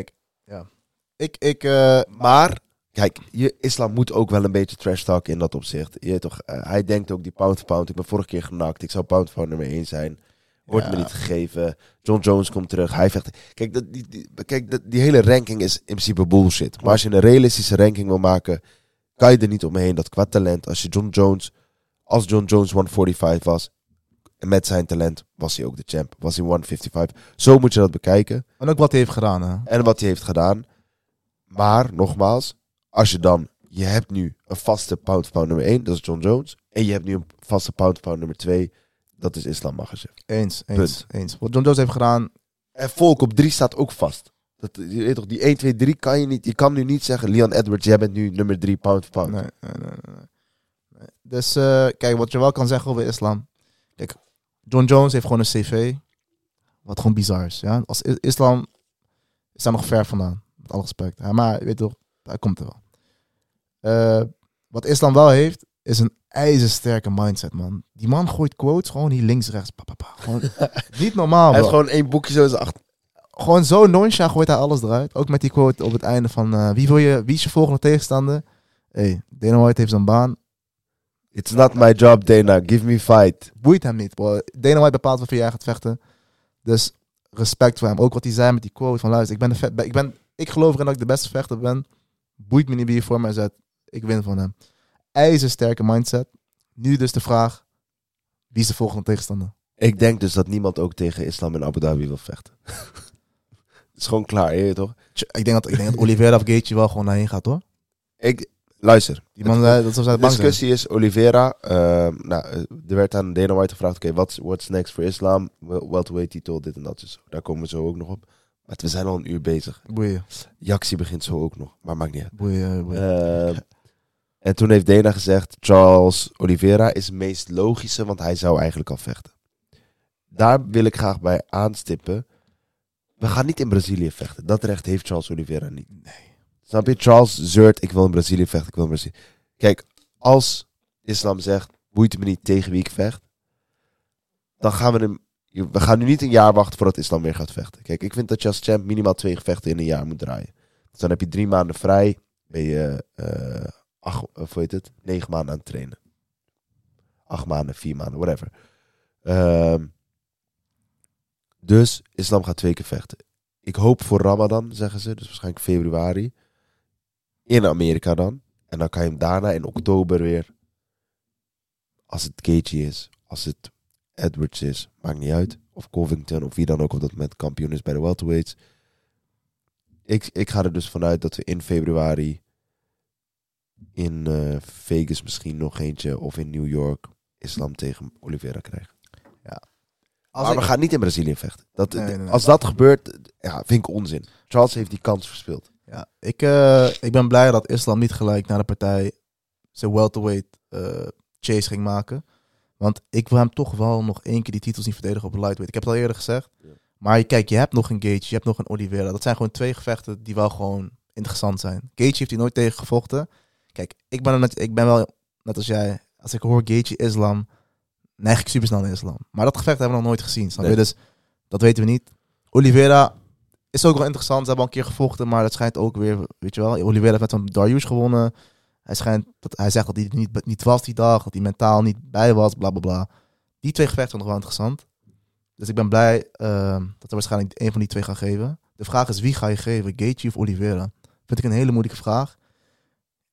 Ik, ik, eh, maar, kijk, je, islam moet ook wel een beetje trash talk in dat opzicht. Je toch, eh, hij denkt ook die pound for pound. Ik ben vorige keer genakt. Ik zou pound for pound nummer 1 zijn. Wordt Ja. me niet gegeven. John Jones komt terug. Hij vecht. Kijk, dat, die, die, kijk dat, die hele ranking is in principe bullshit. Maar als je een realistische ranking wil maken, kan je er niet omheen dat qua talent, als je John Jones, als John Jones 145 was, en met zijn talent was hij ook de champ. Was hij 155. Zo moet je dat bekijken en ook wat hij heeft gedaan. Hè? en wat hij heeft gedaan. Maar, nogmaals, als je dan... Je hebt nu een vaste pound pound nummer 1, dat is John Jones. En je hebt nu een vaste pound pound nummer 2, dat is Islam Makhachev. Eens, eens, Punt. eens. Wat John Jones heeft gedaan, En Volk op 3 staat ook vast. Dat, je weet toch, die 1, 2, 3 kan je niet... Je kan nu niet zeggen, Leon Edwards, jij bent nu nummer 3 pound pound. Nee, nee, nee, nee, nee. Nee. Dus eh, kijk, wat je wel kan zeggen over islam. Kijk, John Jones heeft gewoon een cv. Wat gewoon bizar is. Ja? Als islam is daar nog ver vandaan. Met alle respect. Ja, maar weet toch, hij komt er wel. Eh, wat islam wel heeft, is een ijzersterke mindset, man. Die man gooit quotes gewoon hier links, rechts. Pa, pa, pa. Gewoon niet normaal, Hij heeft gewoon één boekje zo in zijn achter... gewoon zo nonchalant gooit hij alles eruit. Ook met die quote op het einde van... eh, wie, wil je, wie is je volgende tegenstander? hey, Dana White heeft zijn baan. It's not my job, Dana. Give me fight. Boeit hem niet. bro. Dana White bepaalt waarvoor jij gaat vechten. Dus respect voor hem. Ook wat hij zei met die quote van... Luister, ik, ben de vet, ik, ben, ik geloof erin dat ik de beste vechter ben. Boeit me niet wie je voor mij zet. Ik win van hem. IJzersterke mindset. Nu dus de vraag... Wie is de volgende tegenstander? Ik denk dus dat niemand ook tegen Islam in Abu Dhabi wil vechten. Het is gewoon klaar, je toch? Ik denk dat, ik denk dat Oliveira of Gaethje wel gewoon daarheen gaat, hoor. Ik, luister, Die man dat ze De zijn. discussie is Oliveira. ehm, nou, eh, er werd aan Dana White gevraagd: oké, what's, what's next voor Islam? Wel- Welterweight titel, dit en dat. Dus daar komen we zo ook nog op. Maar we zijn al een uur bezig. Boeien. Jaxi begint zo ook nog, maar maakt niet uit. Boeien, boeien. Ehm, en toen heeft Dana gezegd: Charles Oliveira is het meest logische, want hij zou eigenlijk al vechten. Daar wil ik graag bij aanstippen. We gaan niet in Brazilië vechten. Dat recht heeft Charles Oliveira niet. Nee. Snap je? Charles zeurt, ik wil in Brazilië vechten, ik wil Brazilië. Kijk, als islam zegt, boeit me niet tegen wie ik vecht, dan gaan we hem... We gaan nu niet een jaar wachten voordat islam weer gaat vechten. Kijk, ik vind dat je als champ minimaal twee gevechten in een jaar moet draaien. Dus dan heb je drie maanden vrij, ben je eh acht, hoe heet het? Negen maanden aan het trainen. Acht maanden, vier maanden, whatever. Ehm, dus islam gaat twee keer vechten. Ik hoop voor Ramadan, zeggen ze. Dus waarschijnlijk februari. In Amerika dan. En dan kan je hem daarna in oktober weer. Als het Gaethje is. Als het Edwards is. Maakt niet uit. Of Covington. Of wie dan ook op dat moment kampioen is bij de welterweights. Ik, ik ga er dus vanuit dat we in februari. In eh, Vegas misschien nog eentje. Of in New York. Islam tegen Oliveira krijgen. Als maar ik- we gaan niet in Brazilië vechten. Dat, Nee, nee, nee. Als dat gebeurt, ja, vind ik onzin. Charles heeft die kans verspeeld. Ja, ik, eh, ik ben blij dat Islam niet gelijk naar de partij zijn welterweight eh, chase ging maken. Want ik wil hem toch wel nog één keer die titels niet verdedigen op lightweight. Ik heb het al eerder gezegd. Ja. Maar kijk, je hebt nog een Gage, je hebt nog een Oliveira. Dat zijn gewoon twee gevechten die wel gewoon interessant zijn. Gage heeft hij nooit tegen gevochten. Kijk, ik ben, net, ik ben wel, net als jij, als ik hoor Gaethje Islam, neig ik super snel naar Islam. Maar dat gevecht hebben we nog nooit gezien, snap je? Dus dat weten we niet. Oliveira is ook wel interessant. Ze hebben al een keer gevochten, maar dat schijnt ook weer, weet je wel. Oliveira heeft met van Darius gewonnen. Hij, schijnt, dat, hij zegt dat hij niet, niet was die dag, dat hij mentaal niet bij was, bla bla bla. Die twee gevechten nog wel interessant. Dus ik ben blij ehm, dat er waarschijnlijk één van die twee gaan geven. De vraag is, wie ga je geven? Gaethje of Oliveira? Vind ik een hele moeilijke vraag.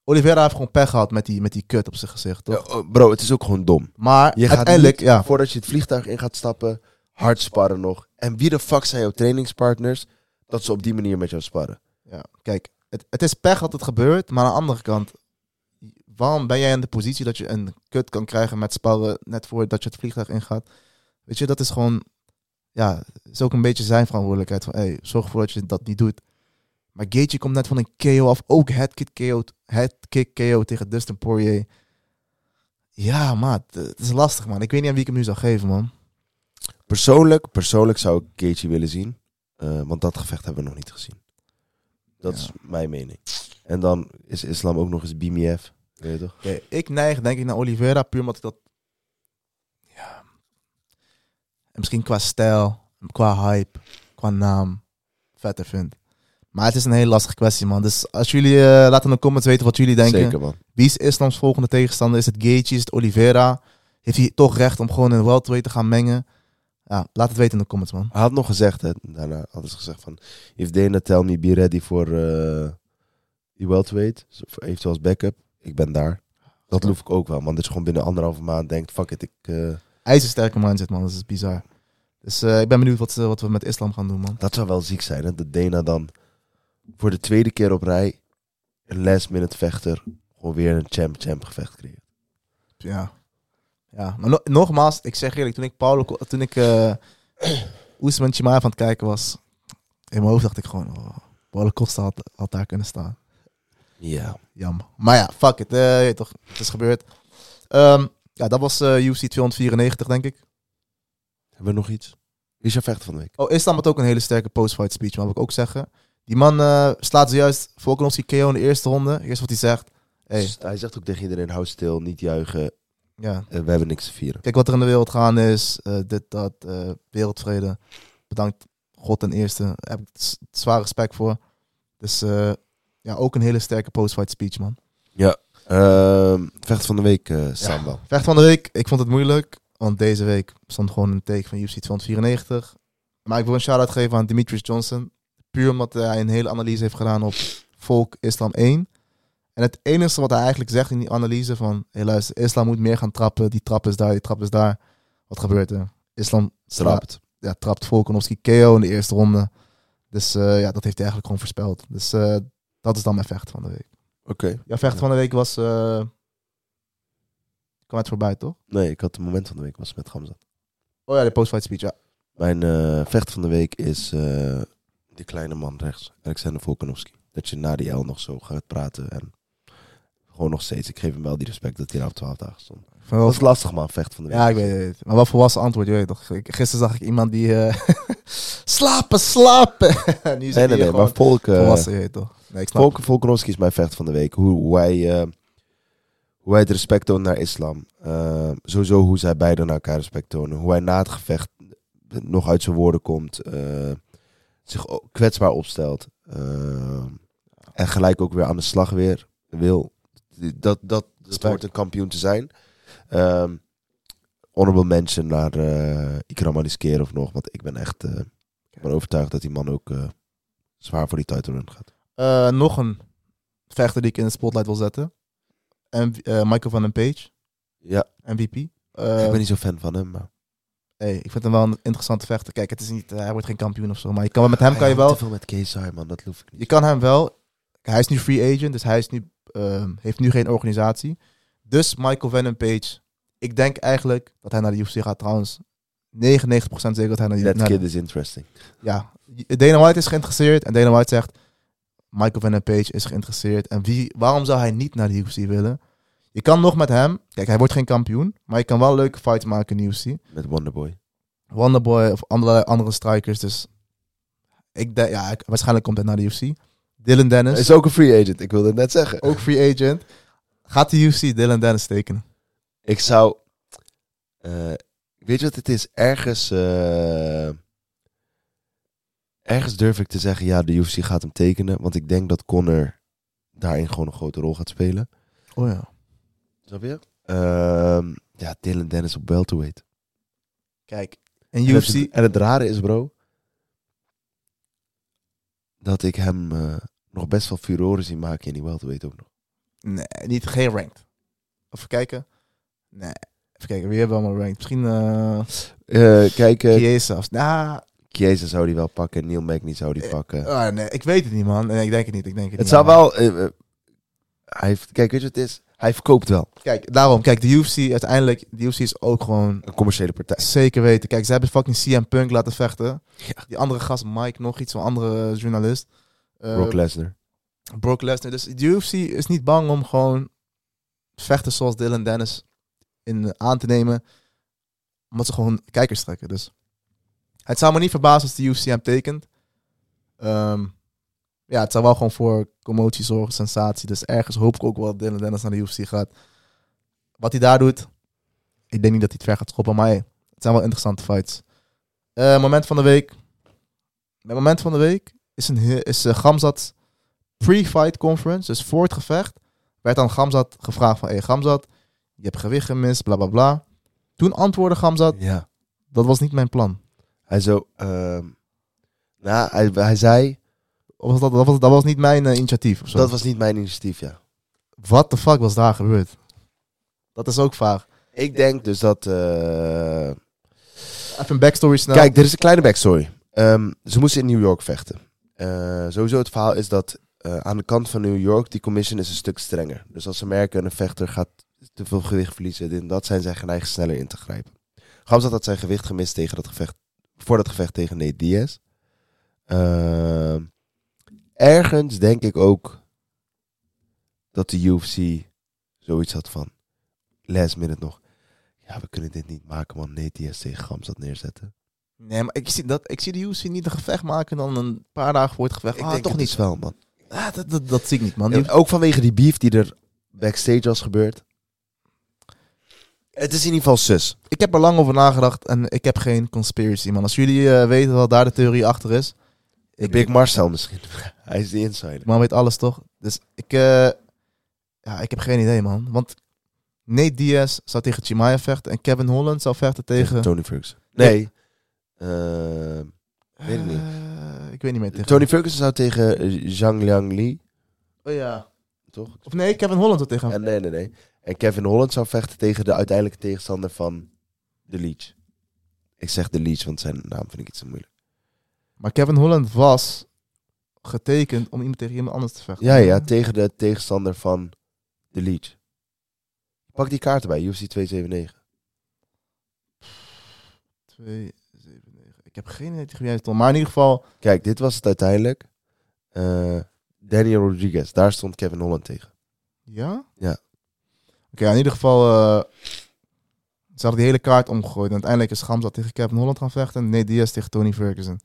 Oliveira heeft gewoon pech gehad met die, met die kut op zijn gezicht, toch? Ja, oh, bro, het is ook gewoon dom. Maar Je gaat uiteindelijk, niet, ja. voordat je het vliegtuig in gaat stappen, hard sparren nog. En wie de fuck zijn jouw trainingspartners dat ze op die manier met jou sparren? ja. Kijk, het, het is pech dat het gebeurt, maar aan de andere kant, waarom ben jij in de positie dat je een kut kan krijgen met sparren net voordat je het vliegtuig ingaat? Weet je, dat is gewoon, ja, is ook een beetje zijn verantwoordelijkheid van, hey, zorg ervoor dat je dat niet doet. Maar Gaethje komt net van een KO af, ook headkick KO, headkick KO tegen Dustin Poirier. Ja, maat, het is lastig, man. Ik weet niet aan wie ik hem nu zou geven, man. Persoonlijk, persoonlijk zou ik Gaethje willen zien. Eh, want dat gevecht hebben we nog niet gezien. Dat Ja. is mijn mening. En dan is Islam ook nog eens BMF. Weet je toch? Ik neig denk ik naar Oliveira, puur omdat ik dat... Ja... en Misschien qua stijl, qua hype, qua naam, vetter vind. Maar het is een hele lastige kwestie, man. Dus als jullie, eh, laten in de comments weten wat jullie denken. Zeker, man. Wie is Islams volgende tegenstander? Is het Gaethje? Is het Oliveira? Heeft hij toch recht om gewoon in welterweight te gaan mengen? Ja, laat het weten in de comments, man. Hij had nog gezegd, hè, daarna hadden ze gezegd van... If Dana tell me be ready voor uh, die welterweight, eventueel als backup, ik ben daar. Dat loef ik ook wel, man. Dat je gewoon binnen anderhalve maand denkt, fuck it, ik... eh, IJzersterke mindset, man. Dat is bizar. Dus eh, ik ben benieuwd wat, wat we met Islam gaan doen, man. dat zou wel ziek zijn, hè. Dat Dana dan voor de tweede keer op rij een last minute vechter gewoon weer een champ-champ gevecht creëert. Ja. Ja, maar no- nogmaals, ik zeg eerlijk, toen ik Paulo, toen ik eh Oesman aan het kijken was, in mijn hoofd dacht ik gewoon, oh, Paulo Costa had, had daar kunnen staan. Ja. Jammer. Maar ja, fuck it, eh, toch, het is gebeurd. Ehm, ja, dat was eh UFC 294, denk ik. Hebben we nog iets? Wie is jouw vechter van de week? Oh, Islam had ook een hele sterke post-fight speech, maar wil ik ook zeggen. Die man eh, slaat zojuist Volkanovski KO in de eerste ronde. Eerst wat hij zegt. Hey, Hij zegt ook tegen iedereen, hou stil, niet juichen, ja, eh, we hebben niks te vieren. Kijk wat er in de wereld gaan is. eh, dit, dat, eh, wereldvrede. Bedankt God ten eerste. Daar heb ik zwaar respect voor. Dus ja, ook een hele sterke post-fight speech, man. Ehm vechter van de week, Sambal. Vecht van de week. Ik vond het moeilijk. Want deze week stond gewoon een teken van UFC 294. Maar ik wil een shout-out geven aan Demetrius Johnson. Puur omdat hij een hele analyse heeft gedaan op Volk Islam 1. En het enige wat hij eigenlijk zegt in die analyse van... Hé luister, Islam moet meer gaan trappen. Die trap is daar, die trap is daar. Wat gebeurt er? Islam Trapt. ja, trapt Volkanovski KO in de eerste ronde. Dus eh, ja, dat heeft hij eigenlijk gewoon voorspeld. Dus eh, dat is dan mijn vecht van de week. Oké. Jouw vecht van de week was... eh kwam het voorbij, toch? Nee, ik had het moment van de week was met Gamzat. Oh ja, de post-fight speech, ja. Mijn vechter van de week is de kleine man rechts, Alexander Volkanovski. Dat je na die L nog zo gaat praten en gewoon nog steeds. Ik geef hem wel die respect dat hij er op 12 dagen stond. Van Dat is lastig man, vecht van de week. ja, ik weet het. Maar wat volwassen antwoord, je weet toch? Gisteren zag ik iemand die... eh, slapen, slapen! nu Nee, nee, nee, maar Volk, eh, volwassen, je weet toch? Nee, ik Volk, is mijn vechter van de week. Hoe, hoe, hij, eh, hoe hij het respect toont naar islam. Eh, sowieso hoe zij beiden naar elkaar respect tonen. Hoe hij na het gevecht nog uit zijn woorden komt. eh, zich kwetsbaar opstelt. eh, en gelijk ook weer aan de slag weer wil. Dat, dat, dat hoort een kampioen te zijn. Ehm honorable mention naar eh Ikram Aliskerov nog. Want ik ben echt ik ben overtuigd dat die man ook eh, zwaar voor die title run gaat. Nog een vechter die ik in de spotlight wil zetten. En, Michael van den Page, Ja, MVP. ik ben niet zo fan van hem, maar... hey, ik vind hem wel een interessante vechter. Kijk, het is niet, hij wordt geen kampioen of zo. Maar je kan, met hem kan je wel... te veel met man. Dat hoef ik niet. Je kan hem wel. Hij is nu free agent, dus hij is nu, ehm, heeft nu geen organisatie. Dus Michael Venom Page. Ik denk eigenlijk dat hij naar de UFC gaat trouwens. 99% zeker dat hij naar de That naar de- kid is interesting. Ja, Dana White is geïnteresseerd. En Dana White zegt, Michael Venom Page is geïnteresseerd. En wie, waarom zou hij niet naar de UFC willen? Je kan nog met hem... Kijk, hij wordt geen kampioen. Maar je kan wel leuke fights maken in de UFC. Met Wonderboy. Wonderboy of andere, andere strikers. Dus ik denk, ja, waarschijnlijk komt hij naar de UFC. Dylan Dennis. Hij is ook een free agent, ik wilde het net zeggen. ook free agent. Gaat de UFC Dylan Dennis tekenen? Ik zou... eh, weet je wat het is? Ergens... eh, ergens durf ik te zeggen, ja, de UFC gaat hem tekenen. Want ik denk dat Conor daarin gewoon een grote rol gaat spelen. Oh ja. Snap je? Ehm, ja, Dylan Dennis op welterweight. Kijk, en En UFC... het, en het rare is, bro, dat ik hem eh, nog best wel furoren zie maken in die welterweight ook nog. Nee, niet, geen ranked. Even kijken. Nee. Even kijken, wie hebben we allemaal ranked? Misschien eh Eh, kijk, uh, Chiesa of... Nou, Chiesa zou die wel pakken, Neil Magny zou die pakken. ah, nee, ik weet het niet, man. Nee, ik denk het niet, ik denk het, het niet. zou man. wel... eh, eh, hij heeft, kijk, weet je wat het is? Hij verkoopt wel. Kijk, daarom. Kijk, de UFC uiteindelijk... De UFC is ook gewoon... Een commerciële partij. Zeker weten. Kijk, ze hebben fucking CM Punk laten vechten. Ja. Die andere gast, Mike, nog iets, een andere eh, journalist. Eh, Brock Lesnar. Brock Lesnar. Dus de UFC is niet bang om gewoon vechten zoals Dylan Dennis in, eh, aan te nemen. Omdat ze gewoon kijkers trekken. Dus het zou me niet verbazen als de UFC hem tekent. Ehm, ja, het zou wel gewoon voor commotie zorgen, sensatie. Dus ergens hoop ik ook wel dat Dylan Dennis naar de UFC gaat. Wat hij daar doet, ik denk niet dat hij het ver gaat schoppen. Maar hey, het zijn wel interessante fights. Eh, moment van de week. Moment van de week is, een, is eh, Gamzat pre-fight conference. Dus voor het gevecht werd aan Gamzat gevraagd van... Hey Gamzat, je hebt gewicht gemist, bla bla bla. Toen antwoordde Gamzat, Ja. dat was niet mijn plan. Hij zo... ehm, nou, hij, hij zei... Was dat, dat, was, dat was niet mijn eh, initiatief of zo. Dat was niet mijn initiatief, ja. What the fuck was daar gebeurd? Dat is ook vaag. Ik denk dus dat... eh, Even een backstory snel. Kijk, er is een kleine backstory. Ehm, ze moesten in New York vechten. Eh, sowieso het verhaal is dat eh, aan de kant van New York, die commission is een stuk strenger. Dus als ze merken een vechter gaat te veel gewicht verliezen, en dat zijn zij geneigd sneller in te grijpen. Gamzat had zijn gewicht gemist tegen dat gevecht, voor dat gevecht tegen Nate Diaz. Ehm, ergens denk ik ook dat de UFC zoiets had van, last minute nog, ja, we kunnen dit niet maken, man. Nate Diaz tegen Gamzat neerzetten. Nee, maar ik zie, dat, ik zie de UFC niet een gevecht maken dan een paar dagen voor het gevecht. Ik ah, denk toch niet. dus wel, man. Ah, dat, dat, dat zie ik niet, man. Die- ook vanwege die beef die er backstage was gebeurd. Het is in ieder geval sus. Ik heb er lang over nagedacht en ik heb geen conspiracy, man. Als jullie eh, weten wat daar de theorie achter is. Ik, Big Marcel misschien. Hij is de insider. Man weet alles toch? Dus ik, eh, ja, ik heb geen idee, man. Want Nate Diaz zou tegen Chimaev vechten en Kevin Holland zou vechten tegen... Tony Ferguson. Nee. Eh, weet ik niet. Eh, ik weet niet meer. Tony Ferguson zou tegen eh, Zhang Liang Li. Oh ja. Toch? Of nee, Kevin Holland zou tegen hem. Nee, nee, nee. En Kevin Holland zou vechten tegen de uiteindelijke tegenstander van de Leech. Ik zeg de Leech, want zijn naam vind ik iets te moeilijk. Maar Kevin Holland was getekend om iemand tegen iemand anders te vechten. Ja, ja, tegen de tegenstander van de Leech. Pak die kaarten bij, UFC 279. 2, 7, 9. Ik heb geen idee tegen wie hij stond. Maar in ieder geval... Kijk, dit was het uiteindelijk. Eh, Daniel Rodriguez, daar stond Kevin Holland tegen. Ja? Ja. Oké, in ieder geval... eh ze hadden die hele kaart omgegooid. En uiteindelijk is Gamzat tegen Kevin Holland gaan vechten. En Nate Diaz tegen Tony Ferguson.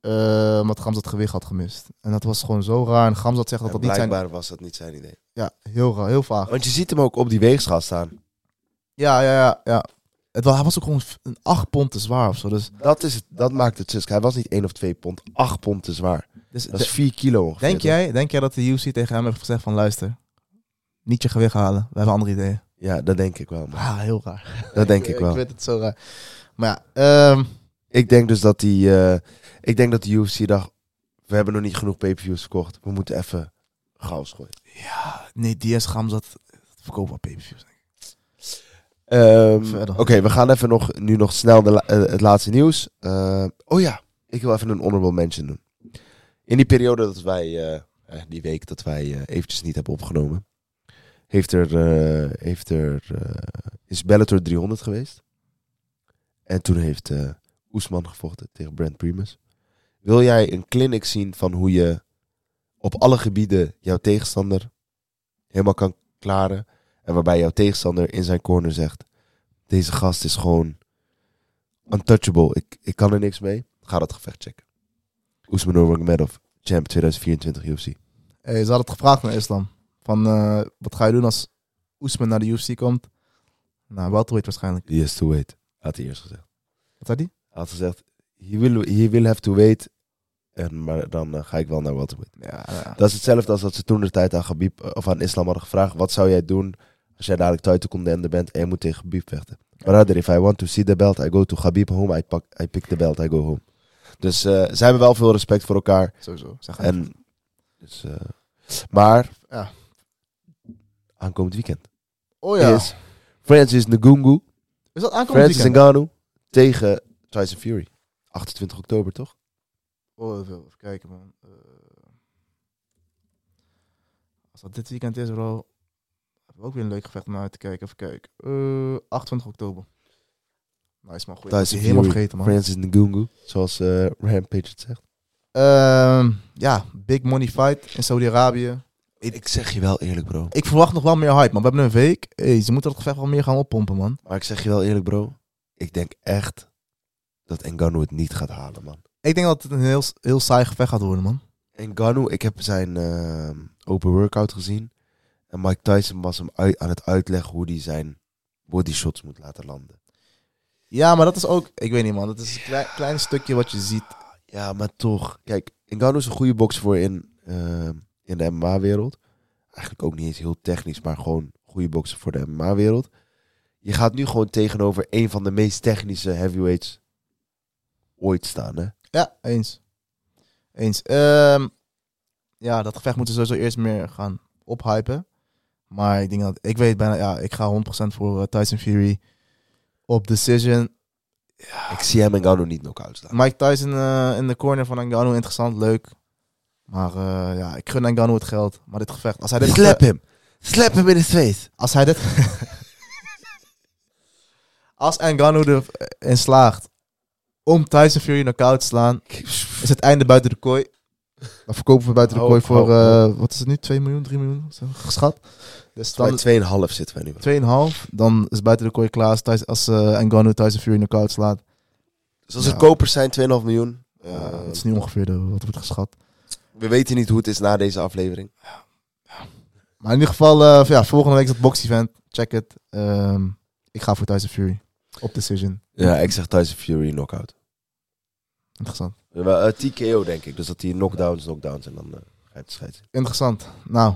Eh omdat Gamzat gewicht had gemist. En dat was gewoon zo raar. En Gamzat zegt dat En dat niet zijn... was dat niet zijn idee. Ja, heel raar. Heel vaag. Want je ziet hem ook op die weegschaal staan. Ja, ja, ja. ja. Het was, hij was ook gewoon een 8 pond te zwaar of zo. Dus, Dat, is het, dat maakt het zus. Hij was niet 1 of 2 pond, 8 pond te zwaar. dus Dat is 4 kilo ongeveer. denk, jij, denk jij dat de UFC tegen hem heeft gezegd van... Luister, niet je gewicht halen. We hebben andere ideeën. Ja, dat denk ik wel. Man. Ah, heel raar. Dat denk ik wel. Ik vind het zo raar. Maar ja, ehm, Ik denk dus dat die, eh, ik denk dat de UFC dacht, we hebben nog niet genoeg pay-per-views verkocht. We moeten even chaos gooien. ja, nee, DS Gamzat verkopen wel pay-per-views. Ehm. Oké, we gaan even nog, nu nog snel de, eh, het laatste nieuws. Eh, oh ja, ik wil even een honorable mention doen. In die periode dat wij, eh, die week dat wij eventjes niet hebben opgenomen, heeft er, heeft er is Bellator 300 geweest. En toen heeft Oesman gevochten tegen Brent Primus. Wil jij een clinic zien van hoe je op alle gebieden jouw tegenstander helemaal kan klaren? En waarbij jouw tegenstander in zijn corner zegt: Deze gast is gewoon untouchable. Ik, ik kan er niks mee. Ga dat gevecht checken. Oesman Nurmagomedov, champ 2024 UFC. Hey, ze hadden het gevraagd naar Islam. Van, eh, wat ga je doen als Oesman naar de UFC komt. Nou, welterweight waarschijnlijk. He has to wait. Had hij eerst gezegd. Wat zei die? Hij had gezegd, he will, he will have to wait. En, maar dan eh, ga ik wel naar welterweight. Ja, ja. Dat is hetzelfde als dat ze toen de tijd aan Khabib, eh, of aan Islam hadden gevraagd. Wat zou jij doen als jij dadelijk title contender bent en je moet tegen Khabib vechten? Brother, if I want to see the belt, I go to Khabib home. I, pak, I pick the belt, I go home. Dus eh, zij hebben wel veel respect voor elkaar. sowieso. Zeg En, dus, eh, maar, Ja. aankomend weekend oh ja. is Francis Ngungu, Is dat aankomend Francis weekend? Ngannou tegen Tyson Fury. 28 oktober, toch? Oh, even, even kijken, man. Eh, als dat dit weekend is, bro. Ook weer een leuk gevecht om naar uit te kijken. Even kijken. Eh 28 oktober. Nice, man. Goed. Tyson helemaal Fury, vergeten, man. Francis Ngungu, zoals eh, Rampage het zegt. Ehm, ja, big money fight in Saudi-Arabië. Ik zeg je wel eerlijk, bro. Ik verwacht nog wel meer hype, man. We hebben een week. Hey, ze moeten dat gevecht wel meer gaan oppompen, man. Maar ik zeg je wel eerlijk, bro. Ik denk echt dat Ngannou het niet gaat halen, man. Ik denk dat het een heel, heel saai gevecht gaat worden, man. Ngannou, ik heb zijn eh, open workout gezien. En Mike Tyson was hem uit- aan het uitleggen hoe hij zijn body shots moet laten landen. Ja, maar dat is ook... Ik weet niet, man. Dat is een klein, klein stukje wat je ziet. Ja, maar toch. Kijk, Ngannou is een goede bokser voor in, eh, in de MMA-wereld. Eigenlijk ook niet eens heel technisch, maar gewoon goede bokser voor de MMA-wereld. Je gaat nu gewoon tegenover een van de meest technische heavyweights ooit staan, hè? Ja, eens. Eens. Ehm, ja, dat gevecht moeten ze sowieso eerst meer gaan ophypen. Maar ik denk dat... Ik weet bijna... Ja, ik ga 100% voor eh, Tyson Fury op decision. Ik zie hem Ngannou niet knock-out slaan. Mike Tyson eh, in de corner van Ngannou, interessant, leuk. Maar eh, ja, ik gun Ngannou het geld. Maar dit gevecht... Als hij dit Slap hem! Slap hem in his face! Als hij dit... als Ngannou erin slaagt om Tyson Fury knock-out te slaan, is het einde buiten de kooi. Dan verkopen we buiten de Hou kooi voor, eh, wat is het nu, 2 miljoen, 3 miljoen geschat. Dus dan Bij 2,5 zitten wij nu. 2,5, dan is buiten de kooi klaar als, als eh, Ngannou Tyson Fury knock-out slaat. Dus als Ja. er kopers zijn, 2,5 miljoen. Ja, Eh, dat is nu ongeveer de, wat wordt geschat. we weten niet hoe het is na deze aflevering. Maar in ieder geval, eh, ja, volgende week is het box-event. Check het. Ehm, ik ga voor Tyson Fury. Op decision. Ja, ik zeg Tyson Fury knockout. Interessant. Wel, eh, TKO denk ik. Dus dat hij knockdowns, knockdowns en dan eh, ga je het scheiden. Interessant. Nou,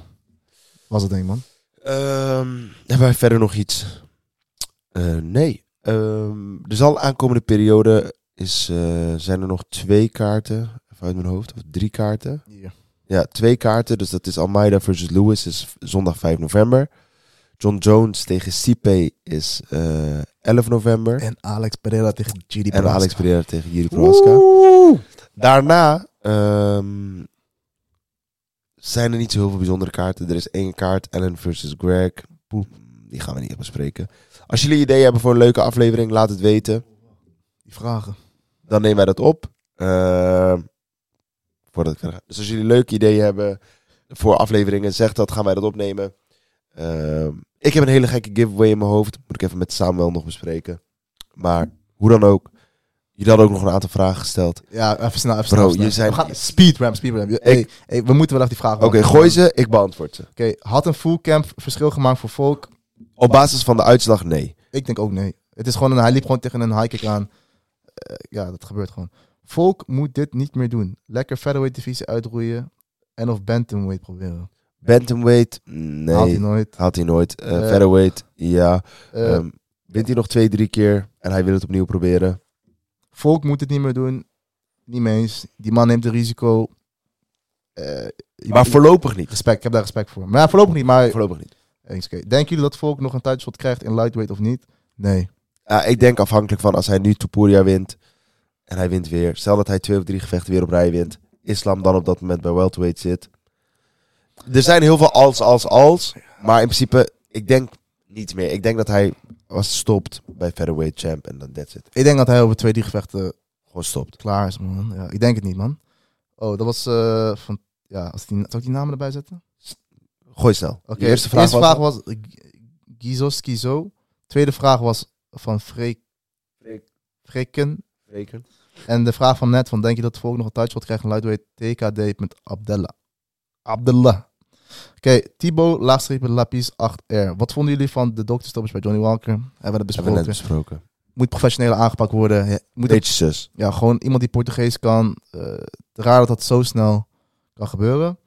was het denk ik, man. Ehm, hebben wij verder nog iets? Eh, nee. Ehm, er zal aankomende periode is, eh, zijn er nog twee kaarten. Even uit mijn hoofd. Of drie kaarten. Ja, twee kaarten. Dus dat is Almeida versus Lewis. Is zondag 5 november. John Jones tegen Stipe is eh 11 november. En Alex Pereira tegen GD En Alex Pereira tegen Jiri Prohaska. Daarna ehm, zijn er niet zo heel veel bijzondere kaarten. Er is één kaart, Allen versus Greg. Die gaan we niet bespreken. Als jullie ideeën hebben voor een leuke aflevering, laat het weten. Die vragen. Dan nemen wij dat op. Ehm, voordat ik verder ga. Dus als jullie leuke ideeën hebben voor afleveringen, zeg dat, gaan wij dat opnemen. Ehm, ik heb een hele gekke giveaway in mijn hoofd. Moet ik even met Samuel nog bespreken. Maar hoe dan ook. Jullie hadden ook nog een aantal vragen gesteld. Ja, even snel, even Bro, snel. je zijn- We gaan speedram, speedram. Hey, hey, we moeten wel even die vraag Oké, gooi ze. Ik beantwoord ze. Oké, had een full camp verschil gemaakt voor Volk? Op basis van de uitslag, nee. Ik denk ook nee. Het is gewoon een, hij liep gewoon tegen een high kick aan. Eh, ja, dat gebeurt gewoon. Volk moet dit niet meer doen. Lekker featherweight divisie uitroeien. En of bantamweight proberen. Bantamweight, Haalt hij nee. nooit. Haalt hij nooit. Eh, Eh, featherweight, ja. Eh, Ehm, wint hij nog twee, drie keer en hij wil het opnieuw proberen. Volk moet het niet meer doen. Niet mee eens. Die man neemt een risico. Maar voorlopig niet. Respect, ik heb daar respect voor. Maar ja, voorlopig niet. Maar Voorlopig niet. denken jullie dat Volk nog een tijdslot krijgt in lightweight of niet? Nee. Ja, ik denk afhankelijk van als hij nu Topuria wint en hij wint weer. Stel dat hij twee of drie gevechten weer op rij wint. Islam dan op dat moment bij welterweight zit. Er zijn heel veel als, als, als. Maar in principe, ik denk niet meer. Ik denk dat hij was stopt bij featherweight champ en dan that's it. Ik denk dat hij over twee, drie gevechten Gewoon stopt. klaar is, man. Ja, ik denk het niet, man. Oh, dat was eh, van... Ja, als die, zou ik die namen erbij zetten? Gooi snel. Oké, De eerste vraag was... was eh, Gizo Skizo. Tweede vraag was van Freek... Freek. Freken. Reken. En de vraag van net, van denk je dat Volk nog een tijdslot krijgt in lightweight TKD met Abdella? Abdullah. Oké, Thibaut, laagstrepen Lapis 8R. Wat vonden jullie van de dokterstoppers bij Johnny Walker? Hebben we het Hebben we besproken. net besproken. Moet professioneler aangepakt worden. Ja, Moet Beetje zus. ja, gewoon iemand die Portugees kan. Eh, raar dat dat zo snel kan gebeuren.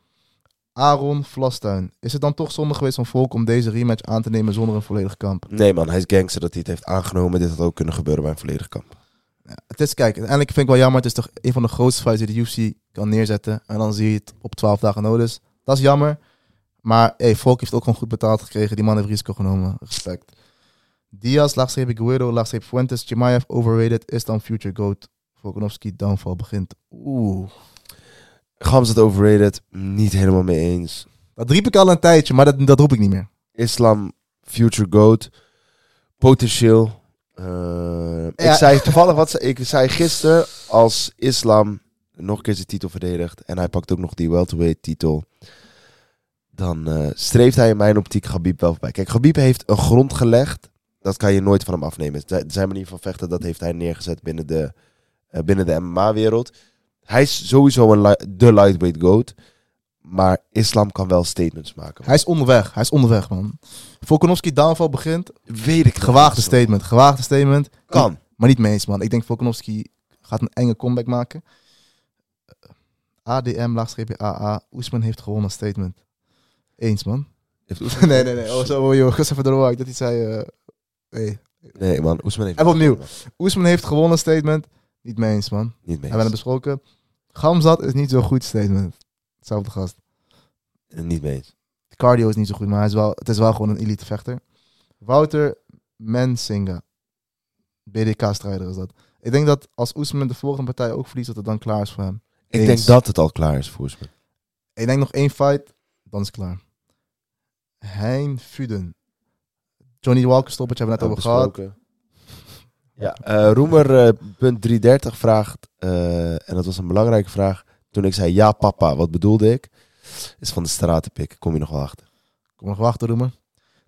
Aaron Vlastuin. Is het dan toch zonde geweest van Volk om deze rematch aan te nemen zonder een volledig kamp? Nee man, hij is gangster dat hij het heeft aangenomen. Dit had ook kunnen gebeuren bij een volledig kamp. Het is, kijk, uiteindelijk vind ik wel jammer. Het is toch een van de grootste fights die de UFC kan neerzetten. En dan zie je het op 12 dagen nodig. Dat is jammer. Maar hey, Volk heeft ook gewoon goed betaald gekregen. Die man heeft risico genomen. Respect. Diaz, laagstreep Guerrero, laagstreep Fuentes. Chimaev overrated. Is dan future GOAT. Volkanovski downfall begint. Oeh. Gams het overrated. Niet helemaal mee eens. Dat riep ik al een tijdje, maar dat, dat roep ik niet meer. Islam, future goat. Potentieel. Eh, Ja. Ik zei toevallig wat ze- ik zei gisteren als Islam nog een keer zijn titel verdedigt en hij pakt ook nog die welterweight titel, dan eh, streeft hij in mijn optiek Gabib wel voorbij. Kijk, Gabib heeft een grond gelegd. Dat kan je nooit van hem afnemen. Zijn- manier van vechten, dat heeft hij neergezet binnen de, eh, binnen de MMA-wereld. Hij is sowieso een li- de lightweight goat. Maar Islam kan wel statements maken. Hij is onderweg. Hij is onderweg, man. Volkanovski downfall begint. weet ik Gewaagde statement. Gewaagde statement. Kan. Maar niet mee eens, man. Ik denk Volkanovski gaat een enge comeback maken. Eh, ADM, laagstreepje AA. Oesman heeft gewonnen, statement. Eens, man. Heeft nee, nee, nee. Oh, zo, oh, joh. Ik was even door. Dat hij zei... eh hey. Nee, man. Oesman heeft... Even opnieuw. Oesman heeft gewonnen, statement. Niet mee eens, man. Niet mee. Hebben we het besproken. Gamzat is niet zo goed, statement. Hetzelfde gast. eens. Niet mee eens. Cardio is niet zo goed, maar hij is wel, het is wel gewoon een elite vechter. Wouter Mensinga. BDK-strijder is dat. Ik denk dat als Oesman de volgende partij ook verliest, dat het dan klaar is voor hem. Ik Eens. denk dat het al klaar is voor Oesman. Ik denk nog één fight, dan is het klaar. Hein Fuden. Johnny Walker stoppetje hebben we net over gehad. Ja, eh Roemer eh, punt 330 vraagt, eh, en dat was een belangrijke vraag. Toen ik zei ja papa, wat bedoelde ik? Is van de stratenpik, kom je nog wel achter. Kom nog wachten, Roemer.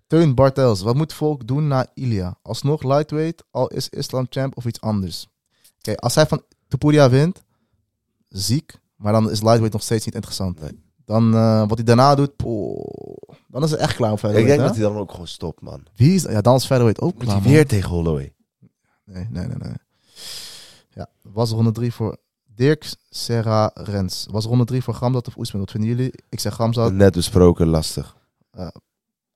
Teun Bartels. Wat moet Volk doen na Ilia? Alsnog lightweight, al is Islam champ of iets anders? Kijk, als hij van Topuria wint, ziek. Maar dan is lightweight nog steeds niet interessant. Nee. Dan eh, wat hij daarna doet, poeh, dan is het echt klaar op ik denk hè? dat hij dan ook gewoon stopt, man. Wie is, ja, dan is featherweight ook Moet klaar. hij man. weer tegen Holloway? Nee, nee, nee, nee. Ja, was ronde 3 voor Dirk Serra Rens. Was ronde 3 voor Gamzat of Oesman? Wat vinden jullie? Ik zeg Gamzat. Net besproken, lastig.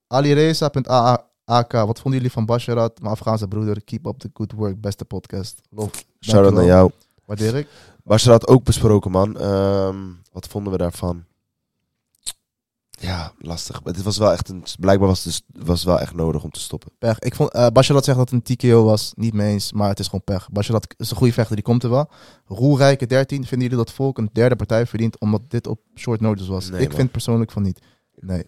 AliReza.AK. Wat vonden jullie van Basharat, mijn Afghaanse broeder? Keep up the good work. Beste podcast. Love. Shout-out naar jou. Waardeer ik. Basher had ook besproken, man. Ehm, wat vonden we daarvan? Ja, lastig. Het was wel echt een, blijkbaar was het dus- was wel echt nodig om te stoppen. Pech. Ik vond, eh Basharat zegt dat het een TKO was. Niet mee eens, maar het is gewoon pech. Basharat is een goede vechter, die komt er wel. Roelrijke 13. Vinden jullie dat Volk een derde partij verdient omdat dit op short notice was? Nee, ik man. vind persoonlijk van niet. Nee.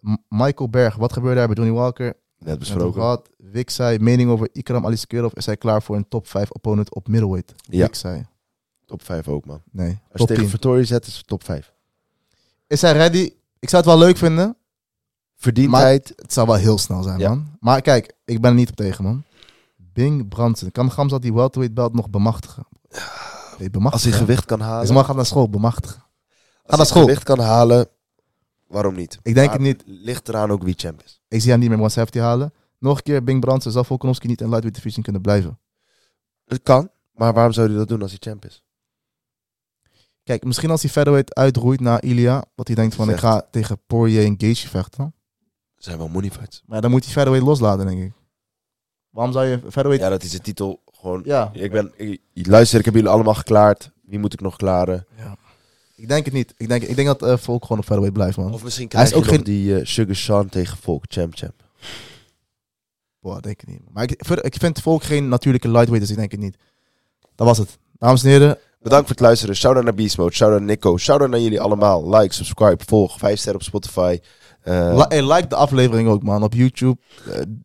M- Michael Berg, wat gebeurde daar bij Johnny Walker? Net besproken. Wik zei, mening over Ikram Aliskerov. Is hij klaar voor een top 5 opponent op middleweight? Ja. Wik zei, Top 5 ook, man. nee. Als je tegen 10. Vittori zet, is het top 5. Is hij ready? Ik zou het wel leuk vinden. Verdiendheid. Het zou wel heel snel zijn, Ja. man. Maar kijk, ik ben er niet op tegen, man. Bing Brandsen. Kan Gamzat die welterweight belt nog bemachtigen? Nee, als hij gewicht kan halen. Deze man gaat naar school, bemachtigen. als naar hij school. gewicht kan halen, waarom niet? Ik denk Maar het niet. Ligt eraan ook wie champ is. Ik zie hem niet meer 170 halen. Nog een keer, Bing Brandsen. Zal Volkanovski niet in lightweight division kunnen blijven? Het kan, maar waarom zou hij dat doen als hij champ is? Kijk, misschien als hij featherweight uitroeit naar Ilia. Dat hij denkt van, ik ga tegen Poirier en Gaethje vechten. Zijn wel money fights. Maar dan moet hij featherweight loslaten, denk ik. Waarom zou je featherweight... Ja, dat is de titel gewoon... Ja. Ik ben... Ik, luister, ik heb jullie allemaal geklaard. Wie moet ik nog klaren? Ik denk het niet. Ik denk, ik denk dat eh Volk gewoon op featherweight blijft, man. Of misschien Hij is krijg je ook nog die eh, Sugar Sean tegen Volk, champ, champ. Boah, denk ik niet. Maar ik, ik vind Volk geen natuurlijke lightweight, dus ik denk het niet. Dat was het. Dames en heren, Bedankt voor het luisteren. Shout-out naar Beast Mode. Shout-out naar Nico. Shout-out naar jullie allemaal. Like, subscribe, volg. 5 sterren op Spotify. Hey, like de aflevering ook, man. Op YouTube.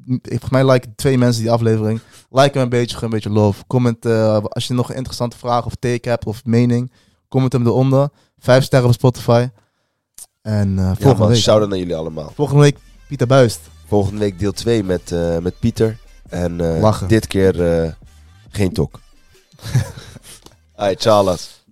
Ik- volgens mij liken twee mensen die aflevering. Like hem een beetje, een beetje love. Comment eh, als je nog een interessante vraag of take hebt of mening. Comment hem eronder. Vijf sterren op Spotify. En ja, volgende, week, shout-out naar jullie allemaal. volgende week Pieter Buist. Volgende week deel 2 met, met Pieter. En dit keer geen tok. Alright, Charles.